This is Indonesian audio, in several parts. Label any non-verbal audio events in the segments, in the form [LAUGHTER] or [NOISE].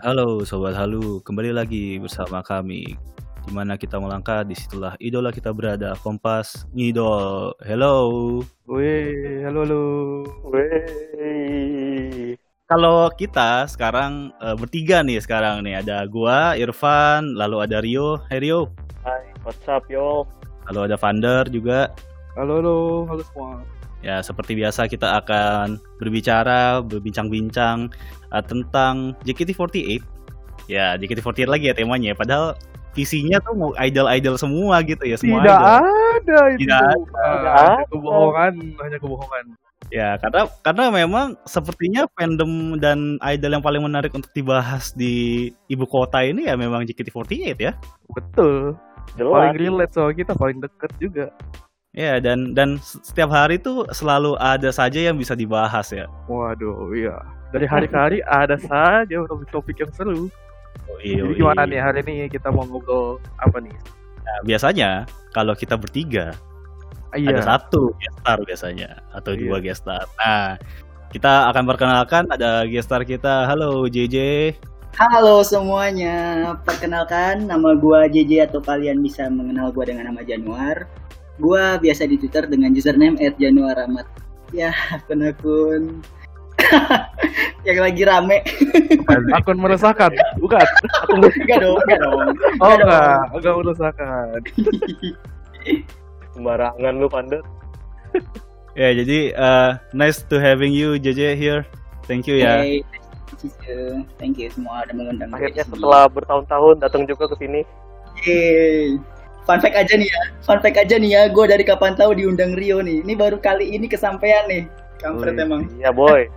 Halo Sobat Halu, kembali lagi bersama kami. Di mana kita melangkah, di situlah idola kita berada Kompas Ngidol. Hello. Wih, halo halo. Wey. Kalau kita sekarang eh, bertiga nih sekarang nih. Ada gua, Irfan, lalu ada Rio. Hai Rio. Hai, what's up yo? Lalu ada Vander juga. Halo halo, halo semua. Ya seperti biasa kita akan berbicara, berbincang-bincang eh, tentang JKT48 Ya JKT48 lagi ya temanya Padahal visinya tuh mau idol-idol semua gitu ya semua Tidak idol. ada itu. Tidak ada. Tidak hanya ada. kebohongan, hanya kebohongan. Ya, karena karena memang sepertinya fandom dan idol yang paling menarik untuk dibahas di ibu kota ini ya memang JKT48 ya. Betul. Jelas. Paling relate soal kita, paling deket juga. Ya, dan dan setiap hari tuh selalu ada saja yang bisa dibahas ya. Waduh, iya. Dari hari ke hari ada saja topik-topik yang seru. Oh, iya, Jadi iya. gimana nih hari ini kita mau ngobrol apa nih? Nah, biasanya kalau kita bertiga Ah, Iya. ada satu guest star biasanya atau Iya. dua guest star. Nah, kita akan perkenalkan ada guest star kita. Halo JJ. Halo semuanya, perkenalkan nama gua JJ atau kalian bisa mengenal gua dengan nama Januar. Gua biasa di Twitter dengan username @januaramat. Ya, akun-akun [LAUGHS] yang lagi rame. [LAUGHS] Akun meresahkan, bukan? [LAUGHS] enggak dong, enggak dong. Oh Enggak enggak, enggak meresahkan. Sembarangan lu pandet. Ya, jadi uh, nice to having you JJ here. Thank you ya. Hey, thank you. Thank you semua udah mengundang Akhirnya setelah bertahun-tahun datang juga ke sini. Yeay. Fun fact aja nih ya, fun fact aja nih ya, gue dari kapan tahu diundang Rio nih. Ini baru kali ini kesampaian nih. Kampret Wih. emang. Iya boy.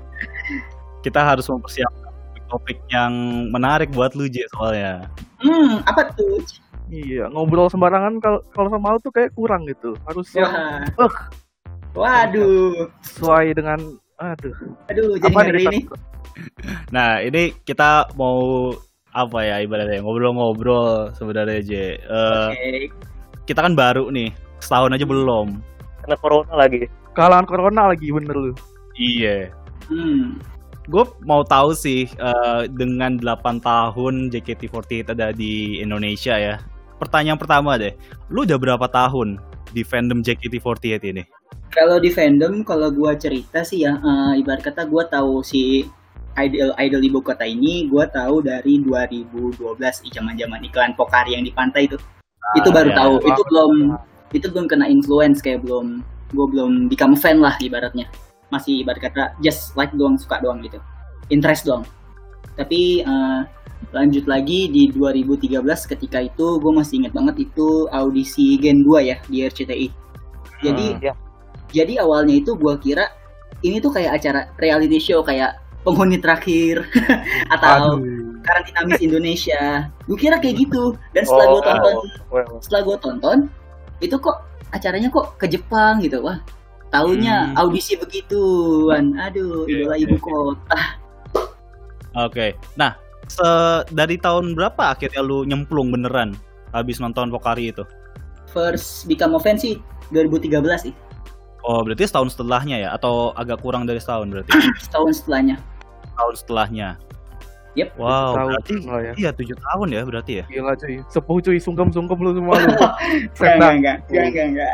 [LAUGHS] Kita harus mempersiapkan topik yang menarik buat lu J soalnya. Hmm, apa tuh? Iya, ngobrol sembarangan kalau kalau sama lu tuh kayak kurang gitu. Harus yang Wah. Eh. Waduh. sesuai dengan aduh. Aduh, jadi Apa kita- ini. Nah, ini kita mau apa ya ibaratnya ngobrol-ngobrol sebenarnya J. Eh, Oke. Kita kan baru nih, setahun aja belum. Karena corona lagi. Kalangan corona lagi bener lu. Iya. Hmm. Gue mau tahu sih eh, dengan 8 tahun JKT48 ada di Indonesia ya. Pertanyaan pertama deh, lu udah berapa tahun di fandom JKT48 ini? Kalau di fandom, kalau gua cerita sih ya, eh, ibarat kata gua tahu si idol idol ibu kota ini, gua tahu dari 2012 zaman-zaman iklan Pokari yang di pantai itu. itu baru ya. tahu. Itu belum itu belum kena influence kayak belum gua belum become fan lah ibaratnya. Masih ibarat kata just like doang suka doang gitu. Interest doang. Tapi eh, lanjut lagi di 2013 ketika itu gue masih inget banget itu audisi Gen 2 ya di RCTI. Jadi Hmm. Ya. jadi awalnya itu gua kira ini tuh kayak acara reality show kayak penghuni terakhir [LAUGHS] atau Aduh. karantina Miss Indonesia. Gue kira kayak gitu. Dan setelah Oh, gue tonton, well, setelah gue tonton, itu kok acaranya kok ke Jepang gitu. Wah, tahunya Hmm. audisi begituan. Aduh, idola oke, ibu kota. Oke. Nah, se- dari tahun berapa akhirnya lu nyemplung beneran habis nonton Pokari itu? First become a fan sih 2013 sih. Oh, berarti setahun setelahnya ya atau agak kurang dari setahun berarti? [CLEARS THROAT] Setahun setelahnya. Tahun setelahnya. Yep. Wow, Tahun berarti ya. iya tujuh tahun ya berarti ya. Gila cuy, sepuh cuy, sungkem-sungkem lu semua lu. [LAUGHS] Enggak, enggak, enggak, enggak, enggak.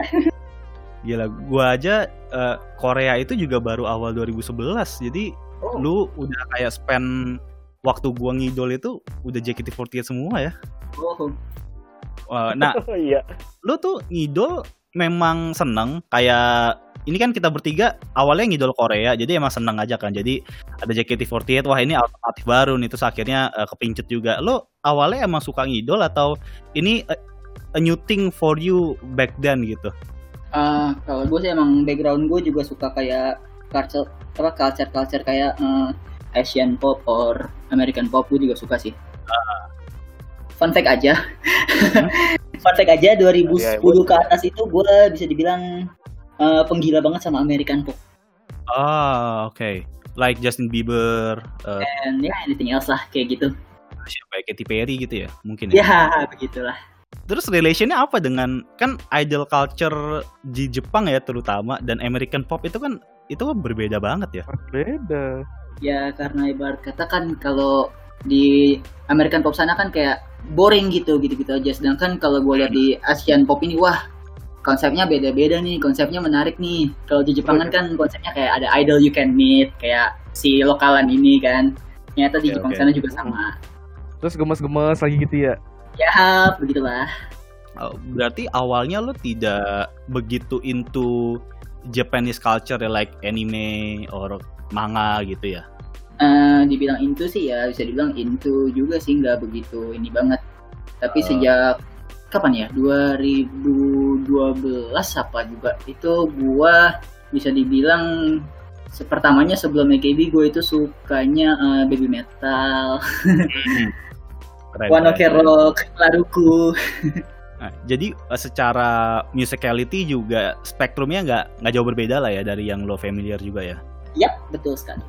Gila, gua aja eh, Korea itu juga baru awal 2011. Jadi Oh. lu udah kayak spend waktu gua ngidol itu udah JKT48 semua ya. Oh, Wah, nah, [LAUGHS] iya. lu tuh ngidol memang seneng kayak ini kan kita bertiga awalnya ngidol Korea jadi emang seneng aja kan. Jadi ada JKT48 wah ini alternatif baru nih terus akhirnya eh, kepincut juga. Lo awalnya emang suka ngidol atau ini eh, a new thing for you back then gitu? Ah, kalau gue sih emang background gue juga suka kayak culture apa culture culture kayak eh, Asian pop or American pop gue juga suka sih. Fun fact aja. [LAUGHS] Fun fact aja 2010 Iya, ke atas itu gue bisa dibilang eh, penggila banget sama American pop ah oke like Justin Bieber eh, and ya anything else lah kayak gitu. siapa ya Katy Perry gitu ya mungkin ya Ya begitulah. terus relationnya apa dengan kan idol culture di Jepang ya terutama dan American pop itu kan itu kan berbeda banget ya Beda. Ya karena ibarat kata kan kalau di American pop sana kan kayak boring gitu gitu-gitu aja sedangkan kalau gue lihat di Asian pop ini wah konsepnya beda-beda nih konsepnya menarik nih kalau di Jepangan kan konsepnya kayak ada idol you can meet kayak si lokalan ini kan ternyata di Oke, Jepang oke. sana juga sama Terus gemes-gemes lagi gitu ya. ya begitulah Oh, berarti awalnya lo tidak begitu into Japanese culture ya, like anime or manga gitu ya? Eh, dibilang into sih ya bisa dibilang into juga sih nggak begitu ini banget tapi Eh. sejak kapan ya 2012 apa juga itu gua bisa dibilang se- pertamanya sebelum AKB gue itu sukanya eh, baby metal, [LAUGHS] Keren, One Ok. Rock, Laruku. Nah, jadi eh, secara musicality juga spektrumnya nggak nggak jauh berbeda lah ya dari yang lo familiar juga ya. Yap, betul sekali.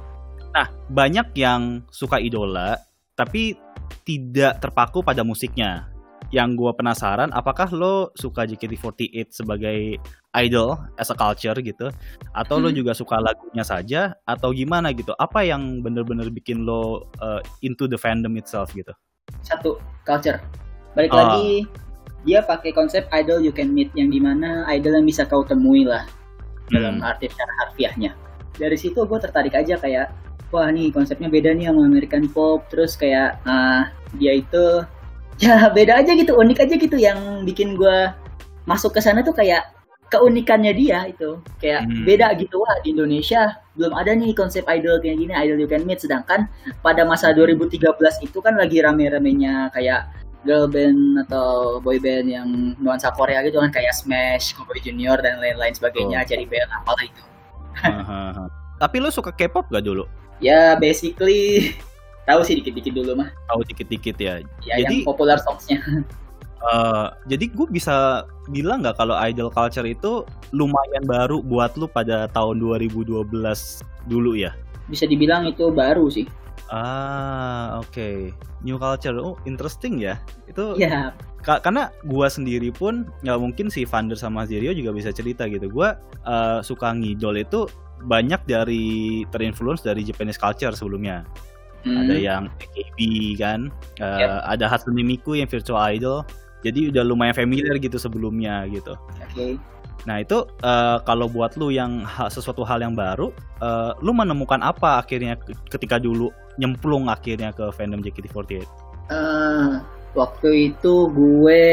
Nah, banyak yang suka idola tapi tidak terpaku pada musiknya. Yang gue penasaran, apakah lo suka JKT48 sebagai idol as a culture gitu, atau lo Hmm. juga suka lagunya saja, atau gimana gitu? Apa yang bener-bener bikin lo uh, into the fandom itself gitu? Satu, culture. Balik Ah. lagi, dia pakai konsep idol you can meet yang di mana idol yang bisa kau temui lah dalam Hmm. arti secara harfiahnya. Dari situ gue tertarik aja kayak, wah nih konsepnya beda nih sama American pop, terus kayak ah, dia itu ya beda aja gitu, unik aja gitu yang bikin gue masuk ke sana tuh kayak keunikannya dia itu kayak Hmm. beda gitu wah di Indonesia belum ada nih konsep idol kayak gini idol you can meet sedangkan pada masa 2013 itu kan lagi rame-ramenya kayak girl band atau boy band yang nuansa Korea gitu kan kayak Smash, Cowboy Junior dan lain-lain sebagainya, Oh. Cherry Bell apalah itu. Tapi lo suka K-pop gak dulu? Ya basically tahu sih dikit-dikit dulu mah. Tahu dikit-dikit ya. Ya Jadi- yang populer songs-nya. Eh, jadi gue bisa bilang nggak kalau idol culture itu lumayan baru buat lu pada tahun 2012 dulu ya? Bisa dibilang itu baru sih. Ah, oke. New culture. Oh, interesting ya. Itu Ya, ka- karena gua sendiri pun nggak mungkin si Vander sama Zerio juga bisa cerita gitu. Gua eh, suka ngidol itu banyak dari terinfluence dari Japanese culture sebelumnya. Hmm, Ada yang AKB kan, eh, Yep. ada Hatsune Miku yang virtual idol. Jadi udah lumayan familiar gitu sebelumnya gitu. oke. Nah itu eh, kalau buat lu yang ha- sesuatu hal yang baru, eh, lu menemukan apa akhirnya ke- ketika dulu nyemplung akhirnya ke fandom JKT48? Eh, waktu itu gue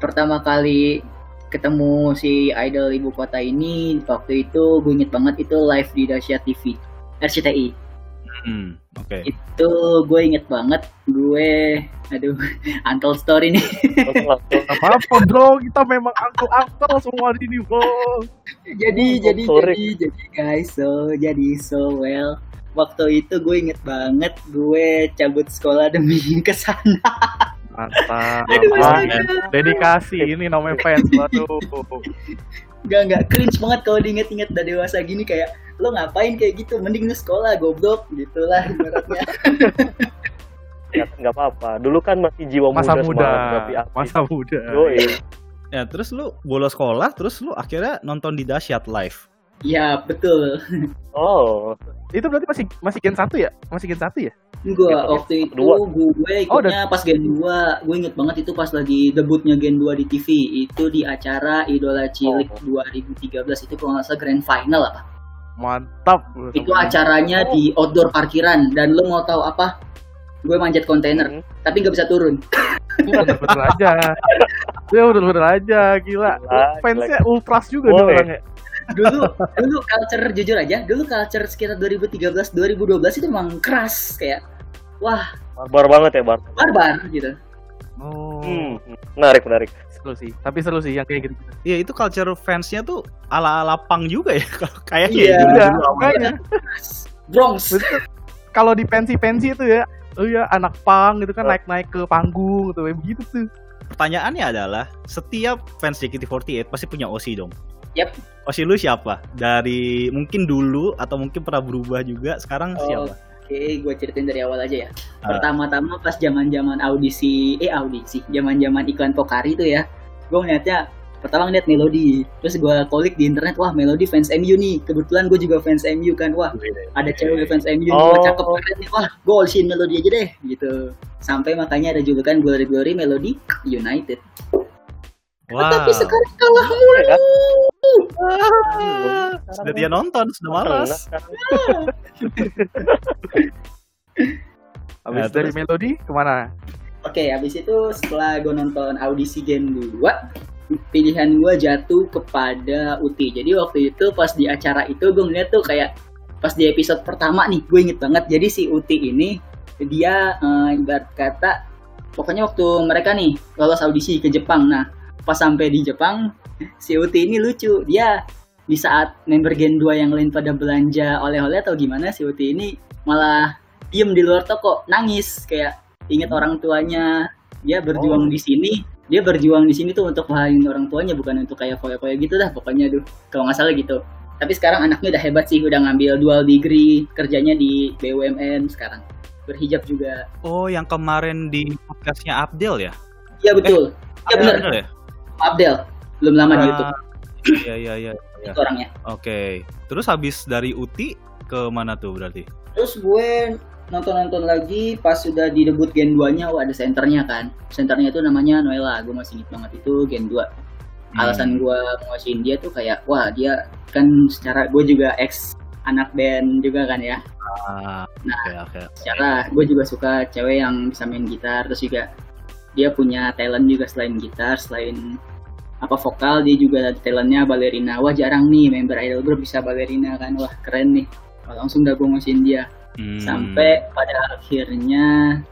pertama kali ketemu si idol ibu kota ini waktu itu gue inget banget itu live di Dasyat TV RCTI Hmm, oke. itu gue inget banget gue aduh [LAUGHS] untold story nih langsung. Apa-apa bro, kita memang angkel-angkel semua di sini bro. jadi Oh, jadi sorry. jadi jadi guys so jadi so well waktu itu gue inget banget gue cabut sekolah demi [LAUGHS] ke sana Mantap. Dedikasi ini namanya fans. Waduh. Gak nggak cringe banget kalau diinget-inget udah dewasa gini kayak lo ngapain kayak gitu mending lu sekolah goblok gitulah ibaratnya [LAUGHS] Ya, nggak apa-apa. Dulu kan masih jiwa Masa muda, muda, masa muda. Yoi. Ya terus lu bolos sekolah, terus lu akhirnya nonton di Dasyat live. ya betul Oh, Itu berarti masih masih gen 1 ya? Masih gen 1 ya? gue Ya, waktu itu gue Oh, ikutnya pas Gen 2 gue inget banget itu pas lagi debutnya Gen 2 di TV itu di acara Idola Cilik Oh. 2013 itu kalau nggak salah grand final apa Mantap. itu acaranya di outdoor parkiran dan lo mau tahu apa gue manjat kontainer Hmm. tapi nggak bisa turun bener-bener aja. Dia bener-bener aja, gila. Gila, Fansnya ultras juga Boleh. nih orangnya. dulu dulu culture jujur aja dulu culture sekitar 2013 2012 itu emang keras kayak wah barbar banget ya, Bar. barbar gitu Oh, Hmm. Menarik, menarik. seru sih. Tapi seru sih yang kayak gitu. Iya itu culture fansnya tuh ala-ala pang juga ya [LAUGHS] kalau kayaknya Iya. ya, Iya, makanya. keras Bronx. Kalau di pensi-pensi itu ya, oh ya anak pang gitu kan Oh. naik-naik ke panggung gitu, begitu tuh. Pertanyaannya adalah setiap fans JKT48 pasti punya OC dong. Yap. OC lu siapa? Dari mungkin dulu atau mungkin pernah berubah juga sekarang Oh, siapa? Oke, gue ceritain dari awal aja ya. Ah. Pertama-tama pas zaman-zaman audisi, eh audisi, zaman-zaman iklan Pokari itu ya, gue ngeliatnya pertama ngeliat Melody terus gue kolik di internet wah Melody fans MU nih kebetulan gue juga fans MU kan wah ada cewek fans MU wah Oh. cakep keren nih wah gue all-in Melody aja deh gitu sampai makanya ada julukan Glory Glory Melody United Wah. tapi sekarang kalah mulu Ya kan? Sudah dia nonton, sudah malas. [LAUGHS] Habis Nah, dari terus? melodi ke mana? Oke, habis itu setelah gue nonton audisi Gen 2, pilihan gue jatuh kepada Uti. Jadi waktu itu pas di acara itu gue ngeliat tuh kayak pas di episode pertama nih, gue inget banget. Jadi si Uti ini dia eh, ibarat kata pokoknya waktu mereka nih lolos audisi ke Jepang. Nah, pas sampai di Jepang, si Uti ini lucu. Dia di saat member Gen 2 yang lain pada belanja oleh-oleh atau gimana, si Uti ini malah diem di luar toko, nangis. Kayak inget orang tuanya. Dia berjuang di sini. Dia berjuang di sini tuh untuk bahagian orang tuanya bukan untuk kayak foya-foya gitu dah pokoknya aduh kalau nggak salah gitu. Tapi sekarang anaknya udah hebat sih udah ngambil dual degree kerjanya di BUMN sekarang. Berhijab juga. Oh, yang kemarin di podcastnya Abdel ya? iya betul. Iya benar Bener ya? Abdel belum lama di YouTube Ah, Iya, iya, iya. [CLEARS THROAT] iya. itu orangnya Oke. Terus habis dari Uti ke mana tuh berarti? terus gue nonton-nonton lagi pas sudah di debut Gen 2 nya wah ada senternya kan senternya itu namanya Noella gue masih inget banget itu Gen 2 Hmm. alasan gue nguasain dia tuh kayak wah dia kan secara gue juga ex anak band juga kan ya Ah, Nah. oke, oke. secara gue juga suka cewek yang bisa main gitar terus juga dia punya talent juga selain gitar selain apa vokal dia juga ada talentnya balerina. Wah jarang nih member idol group bisa balerina kan. Wah keren nih. Wah, langsung dah gue nguasain dia. Hmm. sampai pada akhirnya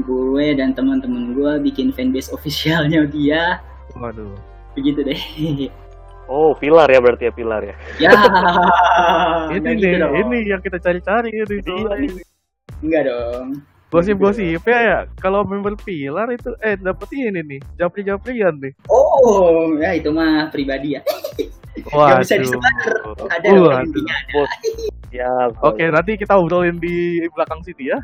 gue dan teman-teman gue bikin fanbase [LAUGHS] officialnya dia. Waduh. begitu deh. Oh, pilar ya berarti ya pilar ya. ya. [LAUGHS] Ini nggak nih, gitu ini yang kita cari-cari ini. enggak dong Gosip-gosip ya, kalau member pilar itu eh dapet ini nih, japri-japrian nih. oh ya itu mah pribadi ya Nggak bisa disebar. ada Waduh. intinya Bos. Ya. Oke, nanti kita obrolin di belakang sini ya.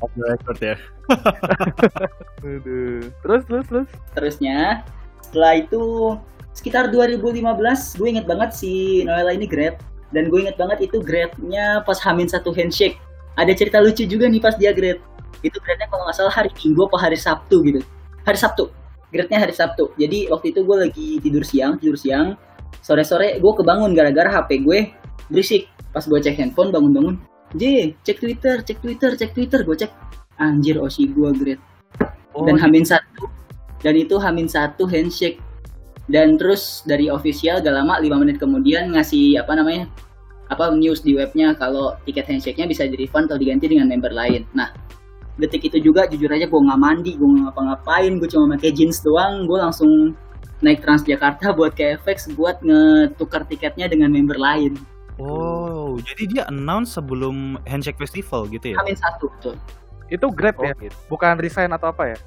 Off the record ya. [LAUGHS] Aduh. Terus terus terus. terusnya setelah itu sekitar 2015 gue inget banget si Noella ini grad dan gue inget banget itu grade-nya pas hamin satu handshake ada cerita lucu juga nih pas dia grade. Itu grade-nya kalau nggak salah hari Minggu apa hari Sabtu gitu. Hari Sabtu. Grade-nya hari Sabtu. Jadi waktu itu gue lagi tidur siang tidur siang. Sore-sore gue kebangun gara-gara HP gue berisik. Pas gue cek handphone bangun-bangun. J cek Twitter cek Twitter cek Twitter. Gue cek anjir Oshi gue grade. Oh, dan Hamin satu. Dan itu Hamin satu handshake. Dan terus dari official gak lama 5 menit kemudian ngasih apa namanya apa news di webnya kalau tiket handshake-nya bisa di refund atau diganti dengan member lain nah detik itu juga jujur aja gue nggak mandi gue nggak ngapa-ngapain gue cuma pakai jeans doang gue langsung naik Transjakarta buat ke FX buat ngetukar tiketnya dengan member lain Oh, jadi dia announce sebelum Handshake Festival gitu ya? Hamin satu betul itu grade Oh, ya, gitu. bukan resign atau apa ya?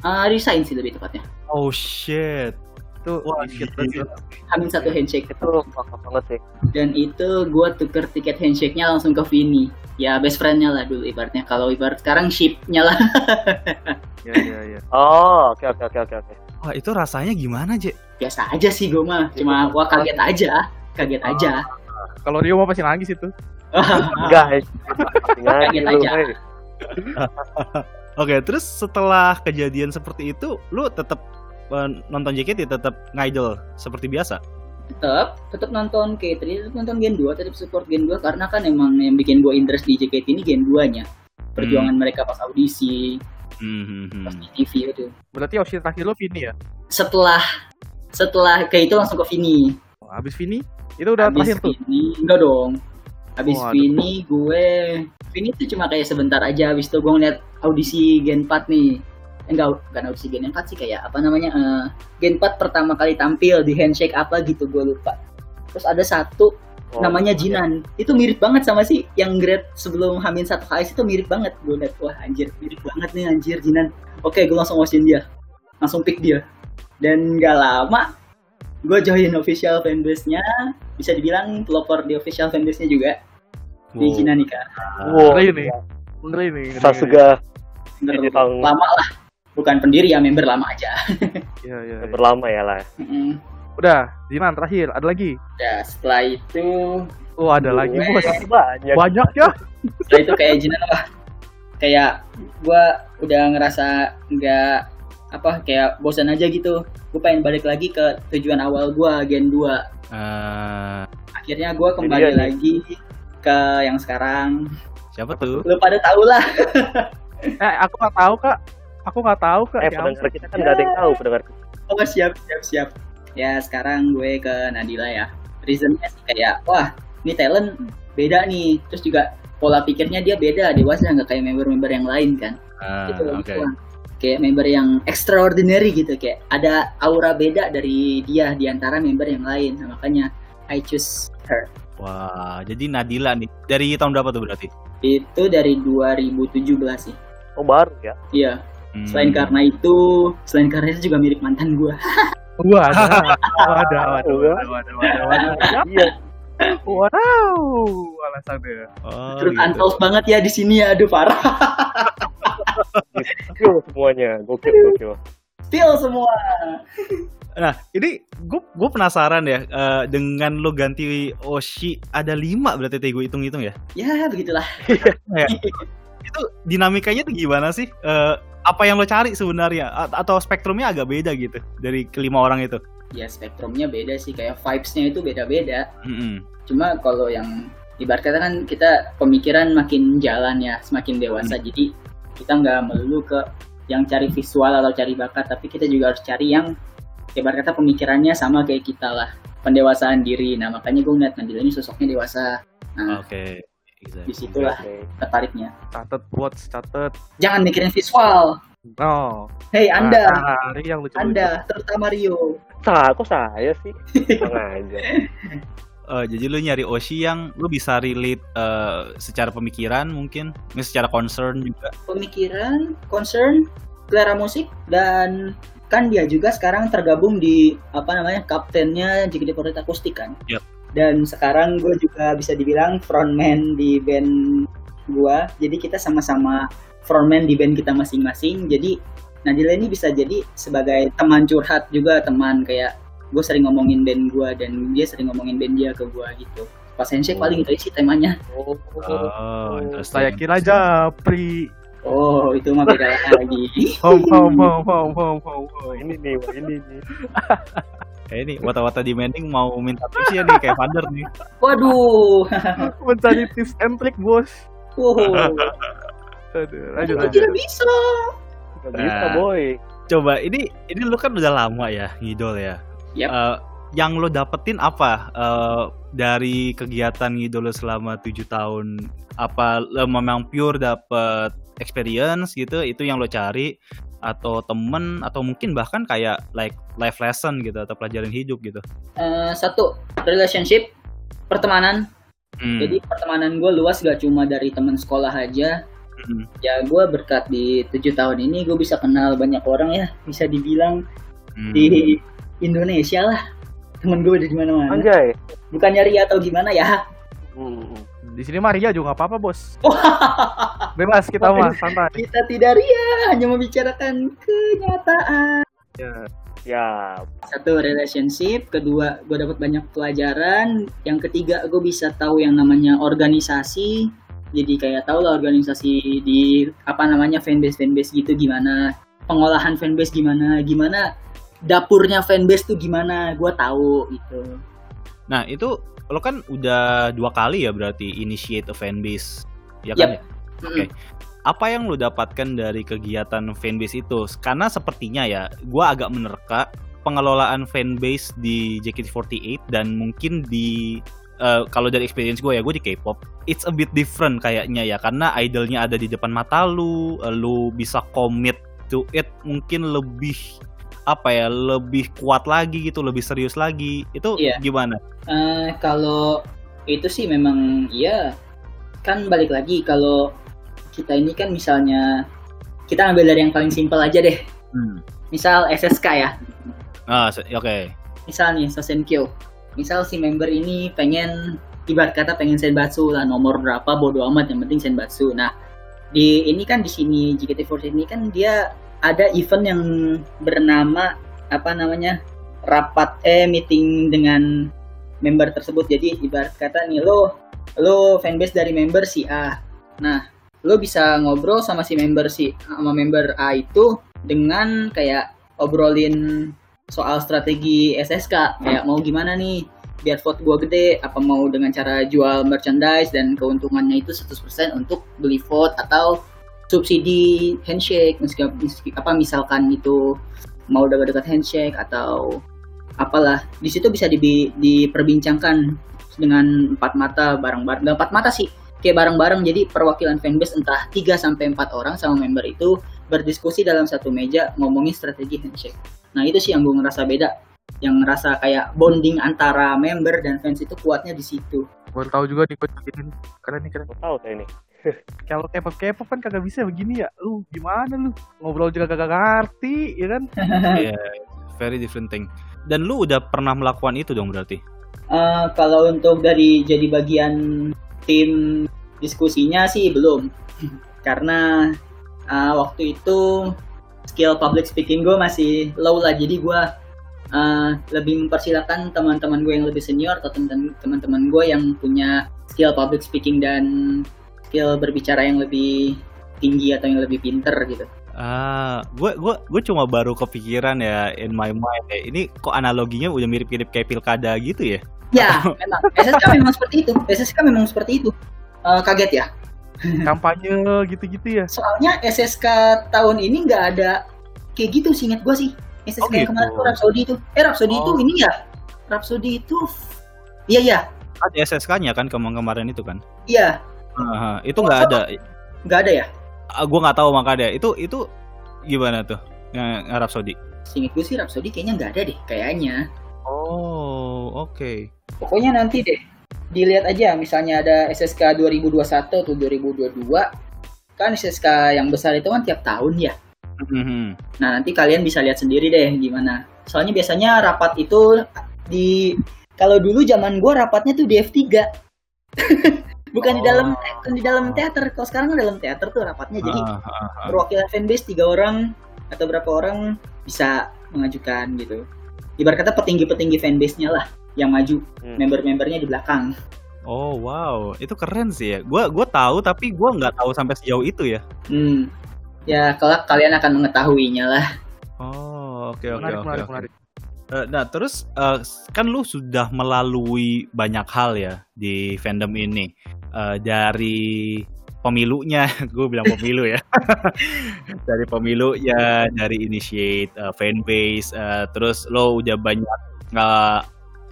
Ah, resign sih lebih tepatnya Oh shit. Itu Wah, shit banget. Hamin satu handshake Itu banget sih. dan itu gue tuker tiket handshake-nya langsung ke Vini ya best friend-nya lah dulu ibaratnya kalau ibarat sekarang ship-nya lah [LAUGHS] Ya ya ya. Oh, oke oke oke oke oke. Wah, itu rasanya gimana, Je? biasa aja sih gue mah cuma wah kaget aja kaget aja Kalau Rio mau pasti nangis itu. [LAUGHS] Guys. Kaget aja. [LAUGHS] Oke, terus setelah kejadian seperti itu, lu tetap eh, nonton JKT tetap ngidol seperti biasa? tetap tetap nonton K3 tetap nonton Gen 2 tetap support Gen 2 karena kan emang yang bikin gue interest di JKT ini Gen 2 nya perjuangan mereka pas audisi Hmm, hmm, hmm. pas di TV itu Berarti opsi terakhir lo Vini ya? setelah setelah ke itu langsung ke Vini Oh, habis Vini itu udah Habis terakhir tuh. Vini enggak dong habis Waduh. Vini gue Vini tuh cuma kayak sebentar aja habis itu gue ngeliat audisi Gen 4 nih Eh, enggak bukan audisi Gen 4 sih kayak apa namanya eh, Gen 4 pertama kali tampil di handshake apa gitu gue lupa. Terus ada satu Oh, namanya Jinan. Itu mirip banget sama si yang grade sebelum Hamin satu KS itu mirip banget. Gue liat wah anjir mirip banget nih anjir Jinan. Oke gue langsung wasin dia. Langsung pick dia. Dan gak lama gue join official fanbase-nya. Bisa dibilang pelopor di official fanbase-nya juga. Di Wow. Cina nih. Kak Wow. Ngeri nih. Ngeri nih. juga Bener, Jadi tang- lama lah bukan pendiri ya member lama aja [LAUGHS] Iya iya. Yang berlama ya lah. Mm-mm. Udah, Jinan terakhir. Ada lagi? Ya setelah itu Oh ada lagi Gue- bos. [LAUGHS] Banyak. Banyak ya. setelah itu kayak Jinan lah kayak gue udah ngerasa nggak apa kayak bosan aja gitu gue pengen balik lagi ke tujuan awal gue gen 2 Eh, akhirnya gue kembali Jadi ya, lagi ke yang sekarang siapa tuh? lu pada tahu lah Eh aku nggak tahu kak. Aku nggak tahu kak. Eh Ya pendengar kita kan nggak ada yang tahu pendengar. kita. oh siap siap siap ya sekarang gue ke Nadila ya reasonnya sih kayak wah ini talent beda nih terus juga pola pikirnya dia beda dewasa nggak kayak member-member yang lain kan Ah, gitu Oke. gitu lah. kayak member yang extraordinary gitu kayak ada aura beda dari dia di antara member yang lain Nah, makanya I choose her Wah, jadi Nadila nih dari tahun berapa tuh berarti? itu dari 2017 sih Oh baru ya. iya Hmm. selain karena itu selain karena itu juga mirip mantan gua Wah, ada, ada, ada, ada, ada, ada, ada. Iya. Wow, alasannya. Oh, terus gitu. untold banget ya di sini ya aduh parah [LAUGHS] Gokil semuanya. Gokil gokil. spill semua Nah, ini gue gue penasaran ya eh, dengan lo ganti Oshi ada lima berarti tadi gue hitung-hitung ya. ya begitulah [LAUGHS] Itu dinamikanya tuh gimana sih? Eh, apa yang lo cari sebenarnya A- atau spektrumnya agak beda gitu dari kelima orang itu? ya spektrumnya beda sih kayak vibes-nya itu beda-beda Mm-mm. cuma kalau yang ibarat kata kan kita pemikiran makin jalan ya semakin dewasa jadi kita nggak melulu ke yang cari visual atau cari bakat tapi kita juga harus cari yang ibarat kata pemikirannya sama kayak kita lah pendewasaan diri nah makanya gue ngeliat Nadila ini sosoknya dewasa nah Oke. Exactly. di situlah Oke. tertariknya Catet watch, catet. jangan mikirin visual No. hei anda Ah, ini yang lucu. anda terutama Rio Sa, kok saya sih? [LAUGHS] Tenang aja. Eh, jadi lu nyari Oshi yang lu bisa relate eh, secara pemikiran mungkin, ini secara concern juga. pemikiran concern selera musik dan kan dia juga sekarang tergabung di apa namanya kaptennya JKT48 Akustik kan Yap. Dan sekarang gue juga bisa dibilang frontman di band gua jadi kita sama-sama frontman di band kita masing-masing jadi Nadila ini bisa jadi sebagai teman curhat juga teman kayak gue sering ngomongin band gua dan dia sering ngomongin band dia ke gua gitu pas handshake paling itu sih temanya Oh, Oh, interesting. Saya kira Japri. oh itu mah beda lagi Home, home, home, home, home, home, Oh, home. ini nih, wah, ini nih. Kayak ini wata-wata demanding mau minta tips ya nih kayak Vander nih. waduh [LAUGHS] Mencari tips and trick, bos. wow [LAUGHS] Aduh, lanjut, Aku lanjut. tidak bisa Gak bisa Nah. boy. Coba ini ini lu kan udah lama ya ngidol ya. Yap. Eh, yang lo dapetin apa eh, dari kegiatan ngidol lo selama tujuh tahun? Apa lo memang pure dapet experience gitu? Itu yang lo cari atau temen atau mungkin bahkan kayak like life lesson gitu atau pelajaran hidup gitu? Eh, satu relationship pertemanan Hmm, jadi pertemanan gue luas gak cuma dari teman sekolah aja hmm. ya gue berkat di tujuh tahun ini gue bisa kenal banyak orang ya bisa dibilang Hmm. di Indonesia lah temen gue di mana-mana Anjay. bukan nyari atau gimana ya Hmm. Di sini Maria juga nggak apa-apa, bos. Bebas kita mah, santai. kita tidak ria hanya membicarakan kenyataan. Ya, satu relationship. Kedua gue dapat banyak pelajaran. Yang ketiga gue bisa tahu yang namanya organisasi. Jadi kayak tahu lah organisasi di apa namanya fanbase fanbase gitu gimana. Pengolahan fanbase gimana. Gimana dapurnya fanbase tuh gimana. Gue tahu gitu Nah itu lo kan udah dua kali ya berarti initiate a fanbase, ya kan? ya? Oke. Apa yang lo dapatkan dari kegiatan fanbase itu? Karena sepertinya ya, gua agak menerka pengelolaan fanbase di JKT48 dan mungkin di eh, kalau dari experience gue ya gue di K-pop, it's a bit different kayaknya ya karena idolnya ada di depan mata lu, eh, lu bisa commit to it mungkin lebih apa ya lebih kuat lagi gitu, lebih serius lagi. Itu Iya. gimana? Eh, kalau itu sih memang ya kan balik lagi kalau kita ini kan misalnya kita ambil dari yang paling simpel aja deh Hmm. misal SSK ya Ah, oke. misal nih Sosenkyo misal si member ini pengen ibarat kata pengen senbatsu lah nomor berapa bodo amat yang penting senbatsu nah di ini kan di sini JKT48 ini kan dia ada event yang bernama apa namanya rapat eh meeting dengan member tersebut. Jadi ibarat kata nih lo lo fanbase dari member si A. Nah lo bisa ngobrol sama si member si sama member A itu dengan kayak obrolin soal strategi SSK kayak mau gimana nih biar vote gua gede apa mau dengan cara jual merchandise dan keuntungannya itu 100% untuk beli vote atau subsidi handshake meski, apa misalkan itu mau dekat-dekat handshake atau apalah di situ bisa dibi- diperbincangkan dengan empat mata bareng-bareng nggak empat mata sih kayak bareng-bareng jadi perwakilan fanbase entah 3 sampai empat orang sama member itu berdiskusi dalam satu meja ngomongin strategi handshake nah itu sih yang gue ngerasa beda yang ngerasa kayak bonding antara member dan fans itu kuatnya di situ Baru tahu juga nih gue. Keren nih keren. Tahu saya ini. Kalau K-pop K-pop kan kagak bisa begini ya. Lu gimana lu? Ngobrol juga kagak ngerti, ya kan? [LAUGHS] Iya, very different thing. Dan lu udah pernah melakukan itu dong berarti? Eh, kalau untuk dari jadi bagian tim diskusinya sih belum [CLEARS THROAT] karena eh, waktu itu skill public speaking gue masih low lah jadi gue eh, lebih mempersilahkan teman-teman gue yang lebih senior atau teman- teman-teman gue yang punya skill public speaking dan skill berbicara yang lebih tinggi atau yang lebih pinter gitu Ah, gue gue gue cuma baru kepikiran ya in my mind ya. Ini kok analoginya udah mirip-mirip kayak pilkada gitu ya? ya [LAUGHS] memang SSK memang seperti itu SSK memang seperti itu Eh, kaget ya [LAUGHS] Kampanye gitu-gitu ya. soalnya SSK tahun ini nggak ada kayak gitu sih ingat gue sih SSK Oh, gitu. kemarin tuh Rhapsody itu eh Rhapsody itu Oh. ini ya Rhapsody itu iya iya Ada SSK-nya kan kemarin kemarin itu kan? iya Ah, itu nggak ada. nggak ada ya Ah, gue nggak tahu makanya. Itu itu gimana tuh yang yang Rhapsody? seingat gue sih Rhapsody kayaknya nggak ada deh kayaknya Oh, oke. pokoknya nanti deh dilihat aja misalnya ada SSK 2021 atau 2022 kan SSK yang besar itu kan tiap tahun ya Mhm. Nah, nanti kalian bisa lihat sendiri deh gimana. Soalnya biasanya rapat itu di kalau dulu zaman gua rapatnya tuh di F3. [LAUGHS] bukan di dalam Oh. bukan di dalam teater. Kalau sekarang kan dalam teater tuh rapatnya. Jadi Ah, ah, ah. perwakilan fanbase tiga orang atau berapa orang bisa mengajukan gitu. Ibarat kata petinggi-petinggi fanbase-nya lah yang maju, Hmm. member-membernya di belakang. Oh wow, itu keren sih ya. Gua gua tahu tapi gua nggak tahu sampai sejauh itu ya. Hmm. Ya, kelak kalian akan mengetahuinya lah. Oh, oke oke Menarik, oke. Eh, Nah terus eh, kan lu sudah melalui banyak hal ya di fandom ini Eh, dari pemilunya, [LAUGHS] gue bilang pemilu ya, [LAUGHS] dari pemilunya, dari initiate eh, fanbase, eh, terus lo udah banyak nggak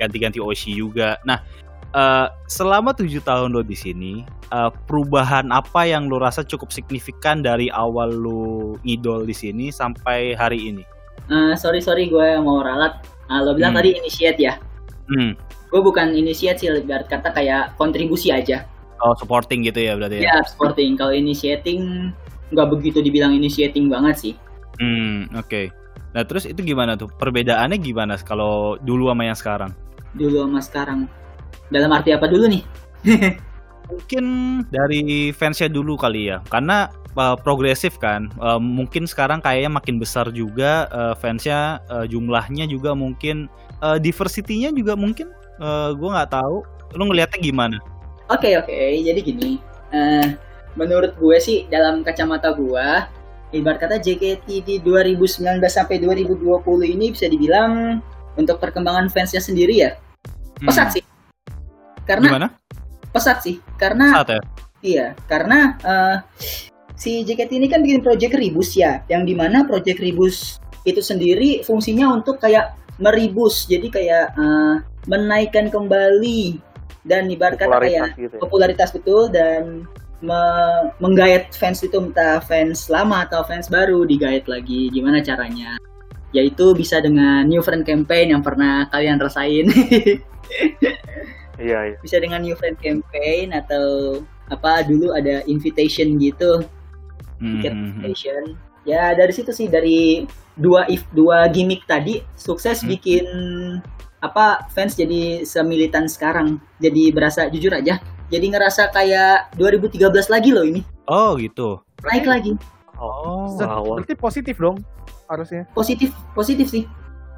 ganti-ganti OC juga. Nah eh, selama tujuh tahun lo di sini, eh, perubahan apa yang lo rasa cukup signifikan dari awal lo ngidol di sini sampai hari ini? Eh, sorry sorry gue mau ralat. Ah, lo bilang Hmm. tadi initiate ya. Hmm. gue bukan initiate sih ibarat kata kayak kontribusi aja Oh supporting gitu ya berarti ya? ya supporting kalau initiating nggak begitu dibilang initiating banget sih Hmm oke. Nah terus itu gimana tuh? Perbedaannya gimana kalau dulu sama yang sekarang? dulu sama sekarang dalam arti apa dulu nih [LAUGHS] Mungkin dari fansnya dulu kali ya, karena uh, progresif kan. Uh, mungkin sekarang kayaknya makin besar juga uh, fansnya, uh, jumlahnya juga mungkin, uh, diversity-nya juga mungkin. Uh, gue nggak tahu. Lu ngelihatnya gimana? oke oke jadi gini eh, menurut gue sih dalam kacamata gue ibarat kata JKT di 2019 sampai 2020 ini bisa dibilang untuk perkembangan fansnya sendiri ya Hmm. pesat sih karena Gimana? Pesat sih karena Saat ya? Iya, karena eh, si JKT ini kan bikin project Ribus ya, yang di mana project Ribus itu sendiri fungsinya untuk kayak meribus, jadi kayak eh, menaikkan kembali dan ibarat kata Popularitas kayak gitu ya. popularitas betul dan me- menggait fans itu entah fans lama atau fans baru digait lagi, gimana caranya? Yaitu bisa dengan new friend campaign yang pernah kalian rasain. [LAUGHS] Iya, iya. bisa dengan new friend campaign atau apa dulu ada invitation gitu ticket hmm, invitation ya dari situ sih dari dua if dua gimmick tadi sukses Hmm. bikin apa fans jadi semilitan sekarang jadi berasa jujur aja jadi ngerasa kayak 2013 lagi loh ini Oh gitu. naik lagi Oh. Wow. Berarti positif dong harusnya. positif positif sih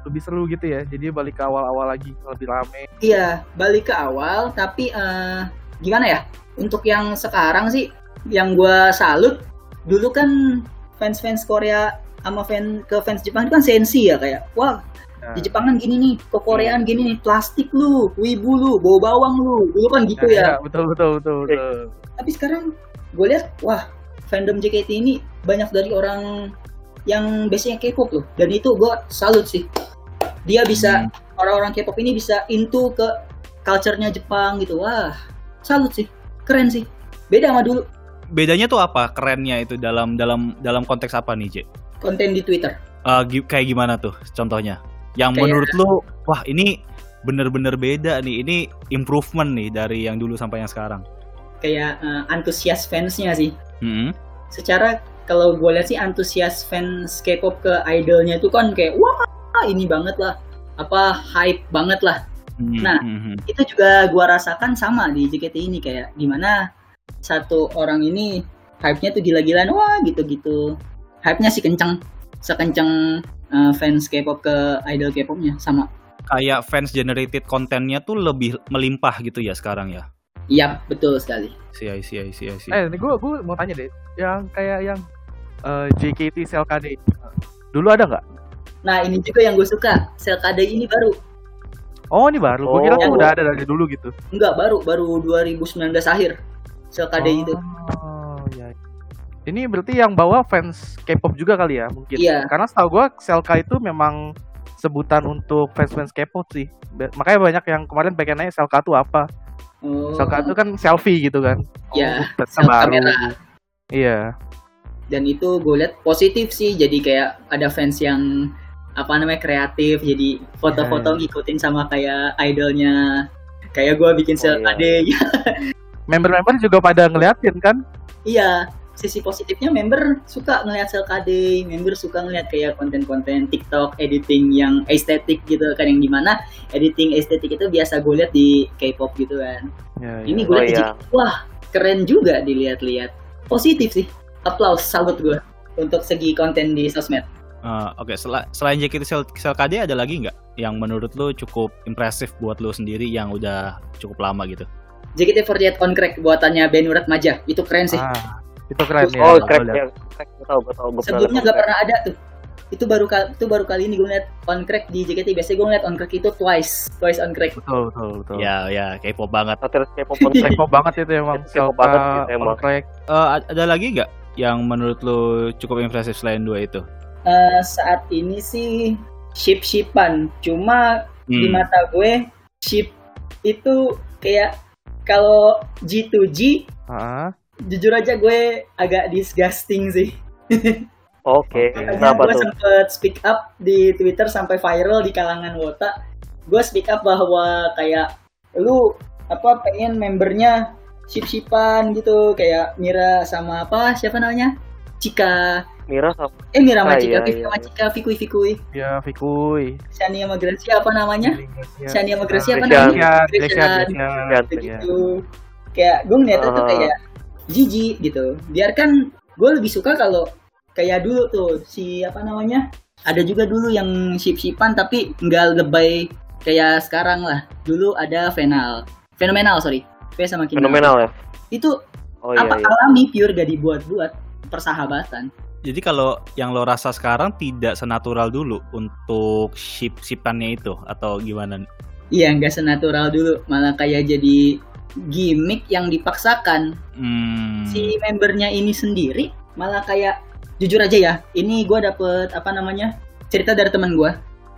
lebih seru gitu ya. Jadi balik ke awal-awal lagi lebih rame. Iya, balik ke awal, tapi eh, gimana ya? Untuk yang sekarang sih, yang gua salut, dulu kan fans-fans Korea sama fan ke fans Jepang itu kan sensi ya kayak, wah Nah, di Jepang kan gini nih, ke Koreaan gini nih, plastik lu, wibu lu, bau bawang lu, dulu kan gitu ya. betul betul betul betul. Tapi sekarang gue lihat, wah fandom JKT ini banyak dari orang yang biasanya K-pop loh, dan itu gue salut sih. Dia bisa Hmm. orang-orang K-pop ini bisa into ke culture-nya Jepang gitu. Wah, salut sih. Keren sih. Beda sama dulu Bedanya tuh apa? Kerennya itu dalam dalam dalam konteks apa nih, J? konten di Twitter. Eh, gi- kayak gimana tuh contohnya? Yang Kayak- menurut lu, wah ini bener-bener beda nih. Ini improvement nih dari yang dulu sampai yang sekarang. Kayak eh, antusias fansnya sih. Mm-mm. Secara kalau gue lihat sih antusias fans K-pop ke idolnya itu kan kayak wah ini banget lah. Apa hype banget lah. Mhm, Nah, mhm. itu juga gua rasakan sama di JKT ini kayak di mana satu orang ini hype-nya tuh gila-gilaan wah gitu-gitu hype-nya sih kenceng sekenceng uh, fans K-pop ke idol K-popnya sama kayak fans generated kontennya tuh lebih melimpah gitu ya sekarang ya. Iya betul sekali Si I see, I see, I see. Eh, ini gue gue mau tanya deh, yang kayak yang eh, JKT KD dulu ada nggak? nah ini juga yang gue suka Sel KD ini baru Oh ini baru, gue kira tuh Oh. udah ada dari dulu gitu. enggak baru baru 2019 akhir Sel KD itu Oh iya. Ini berarti yang bawa fans K-pop juga kali ya mungkin. Iya. Karena setahu gue Selka itu memang sebutan untuk fans-fans K-pop sih. Makanya banyak yang kemarin pengen nanya Selka itu apa. Oh, Selka itu kan selfie gitu kan. Iya, Oh, baru. kamera. Iya. dan itu gue lihat positif sih jadi kayak ada fans yang apa namanya kreatif jadi foto-foto Iya, ngikutin sama kayak idolnya kayak gue bikin Oh, iya. KD [LAUGHS] Member-member juga pada ngeliatin kan. Iya, sisi positifnya member suka ngelihat sel KD, member suka ngelihat kayak konten-konten TikTok, editing yang estetik gitu kan yang di mana editing estetik itu biasa gue lihat di K-pop gitu kan. Ya, Ini ya. gue Oh, lihat. JKT, wah keren juga dilihat-lihat. Positif sih, applause, salut gue untuk segi konten di sosmed. Eh, Oke, sela- selain JKT Sel, Sel KD ada lagi nggak yang menurut lu cukup impresif buat lu sendiri yang udah cukup lama gitu? JKT48 on crack buatannya Benurat Maja, itu keren sih. Ah, itu keren ya. oh, crack liat. ya. Crack, gue tau, gue tau. Gue Sebelumnya gak pernah ada tuh. Itu baru kali itu baru kali ini gue ngeliat on crack di JKT. Biasanya gue ngeliat on crack itu twice, twice on crack. Betul, betul, betul. Ya, ya, K-pop banget. Satelit K-pop on [LAUGHS] crack. K-pop banget itu emang. K-pop banget gitu emang. on track. Eh, ada lagi nggak yang menurut lu cukup impresif selain dua itu? Eh, saat ini sih ship shipan. Cuma di Hmm. mata gue ship itu kayak kalau G2G Ah, jujur aja gue agak disgusting sih. Oke, Oke. kenapa gue tuh? sempet speak up di Twitter sampai viral di kalangan Wota. Gue speak up bahwa kayak lu apa pengen membernya ship-shipan gitu kayak Mira sama apa siapa namanya Cika Mira sama eh Mira sama Ah, Cika iya, Vivi iya. sama Cika Fikui Fikui ya Fikui. Shania sama Gracia apa namanya Shania sama Gracia apa namanya. Grecian, Grecian. ya. gitu kayak gue ngeliatnya tuh kayak jijik gitu biarkan gue lebih suka kalau kayak dulu tuh si apa namanya ada juga dulu yang ship-shipan tapi nggak lebay kayak sekarang lah dulu ada Venal fenomenal sorry V sama Kinal. Fenomenal ya. itu Oh iya apa iya. alami pure gak dibuat-buat persahabatan Jadi kalau yang lo rasa sekarang tidak senatural dulu untuk ship shipannya itu atau gimana? iya nggak senatural dulu malah kayak jadi gimmick yang dipaksakan Hmm. si membernya ini sendiri malah kayak jujur aja ya ini gue dapet apa namanya cerita dari teman gue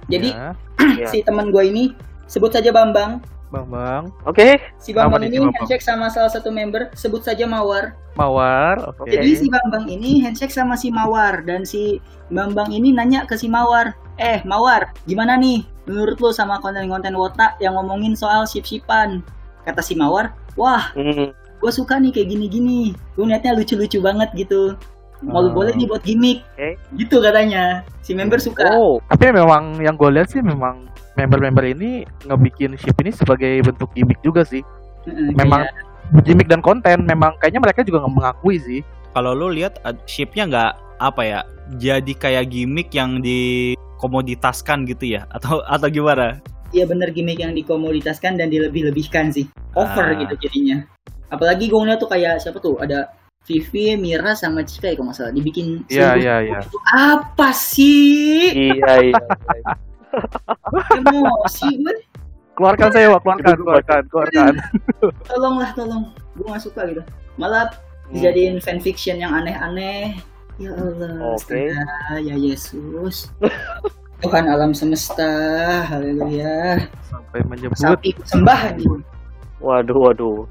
jadi Ya, [CLEARS THROAT] Iya. si teman gue ini sebut saja Bambang Bang Bang, Oke. si Kenapa Bambang ini Bambang? handshake sama salah satu member sebut saja Mawar Mawar, oke. jadi si Bambang ini handshake sama si Mawar dan si Bambang ini nanya ke si Mawar eh Mawar gimana nih menurut lo sama konten-konten Wota yang ngomongin soal ship-shipan kata si Mawar wah Hmm. gue suka nih kayak gini-gini gue niatnya lucu-lucu banget gitu mau Oh. boleh nih buat gimmick Oke. gitu katanya si member suka Oh, Tapi memang yang gue lihat sih memang member-member ini ngebikin ship ini sebagai bentuk gimmick juga sih. Memang kayak- gimmick dan konten memang kayaknya mereka juga nggak mengakui sih. Kalau lo lihat shipnya nggak apa ya? Jadi kayak gimmick yang dikomoditaskan gitu ya atau atau gimana? Iya bener gimmick yang dikomoditaskan dan dilebih-lebihkan sih. Over Ah. gitu jadinya. Apalagi gue ngeliat tuh kayak siapa tuh ada Vivi, Mira sama Cika ya kalau nggak salah dibikin Iya, iya, iya. apa sih? Iya iya. [LAUGHS] Emosi gue. Keluarkan saya, Wak. Keluarkan, keluarkan, keluarkan. Tolonglah, tolong. Gue gak suka gitu. Malah Hmm. dijadiin fanfiction yang aneh-aneh. Ya Allah, Oke. astaga, ya Yesus. [LAUGHS] Tuhan alam semesta, haleluya. Sampai menyebut. Sapi sembah gitu. Waduh waduh.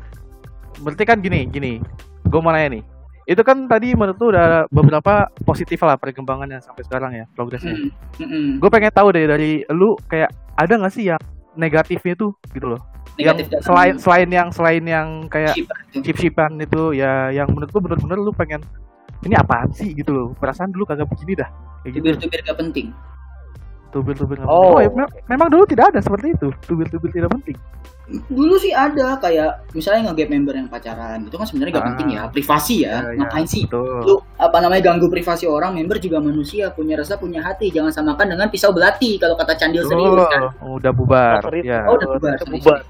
Berarti kan gini, gini. Gue mau nanya nih. Itu kan tadi menurut lu udah beberapa positif lah perkembangannya sampai sekarang ya, progresnya. Mm, mm, mm. Gue pengen tahu deh dari lu kayak ada nggak sih yang negatifnya tuh gitu loh. Negatif yang selain selain yang selain yang kayak Chip chip-chipan itu ya yang menurut lu bener-bener lu pengen ini apaan sih gitu loh. Perasaan dulu kagak begini dah. Kayak gitu. Tubir-tubir gak penting. Tubir-tubir nggak Oh. penting. ya, me- memang dulu tidak ada seperti itu. Tubir-tubir tidak penting. Dulu sih ada kayak misalnya nge-gap member yang pacaran itu kan sebenarnya gak Ah. penting ya, privasi ya. Ya, ya, Ngapain sih? Betul. Lu apa namanya ganggu privasi orang, member juga manusia, punya rasa, punya hati. Jangan samakan dengan pisau belati kalau kata Candil serius kan. Oh, udah bubar. Ya. Oh, udah bubar.